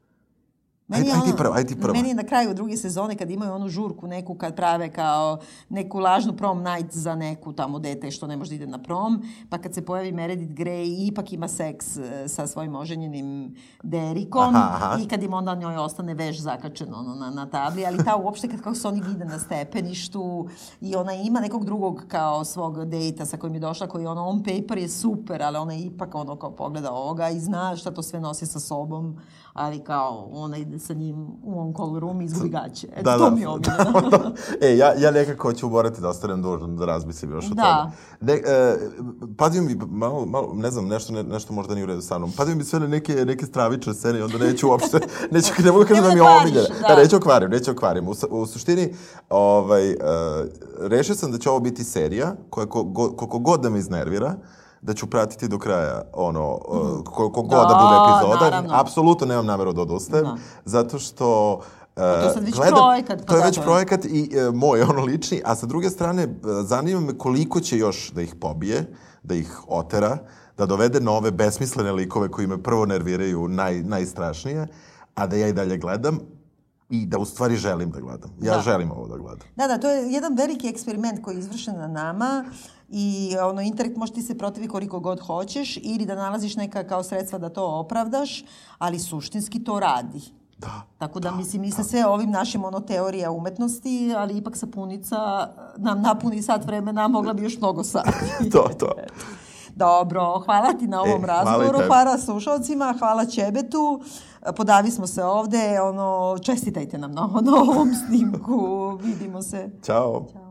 Meni je Ajde- ajde ono- prva, ajde ti prva. Meni je na kraju druge sezone kad imaju onu žurku neku kad prave kao neku lažnu prom night za neku tamo dete što ne može da ide na prom, pa kad se pojavi Meredith Grey i ipak ima seks e, sa svojim oženjenim Derikom Aha, aha. i kad im onda njoj ostane veš zakačen ono, na, na tabli, ali ta uopšte kad kako se oni vide na stepeništu i ona ima nekog drugog kao svog dejta sa kojim je došla koji ono on paper je super, ali ona ipak ono kao pogleda ovoga i zna šta to sve nosi sa sobom, ali kao ona ide sa njim u on call room i izgubi gaće. Eto, Da, to da. mi je omiljeno. [LAUGHS] e, ja, ja nekako ću morati da ostanem dužan da razmislim još o Da. tome. Ne, e, padio mi malo, malo, ne znam, nešto, ne, nešto možda nije u redu sa mnom. Padio mi sve na neke, neke stravične scene i onda neću uopšte, [LAUGHS] neću, ne mogu kažem da mi je da omiljena. da. Da, neću okvarim, neću okvarim. U, u suštini, ovaj, uh, rešio sam da će ovo biti serija koja ko, go, koliko god da me iznervira, da ću pratiti do kraja ono, uh, koliko god da, Da, bude epizoda. naravno. Apsolutno nemam nameru da odustajem, Da. zato što uh, to je sad već gledam- projekat, pa To je da, već je. projekat i e, moj, [LAUGHS] ono lični, a sa druge strane, e, zanima me koliko će još da ih pobije, da ih otera, da dovede nove besmislene likove koji me prvo nerviraju naj, najstrašnije, a da ja i dalje gledam i da u stvari želim da gledam. Ja Da. želim ovo da gledam. Da, da, to je jedan veliki eksperiment koji je izvršen na nama i ono, internet može ti se protivi koliko god hoćeš ili da nalaziš neka kao sredstva da to opravdaš, ali suštinski to radi. Da. Tako da, mislim, mi sa sve ovim našim ono teorija umetnosti, ali ipak sapunica nam napuni sat vremena, mogla bi još mnogo sati. [LAUGHS] to, to. Dobro, hvala ti na ovom E, hvala razgovoru, tebi. hvala slušalcima, hvala Čebetu. Podavi smo se ovde, ono, čestitajte nam na, [LAUGHS] na ovom snimku, vidimo se. Ćao. Ćao.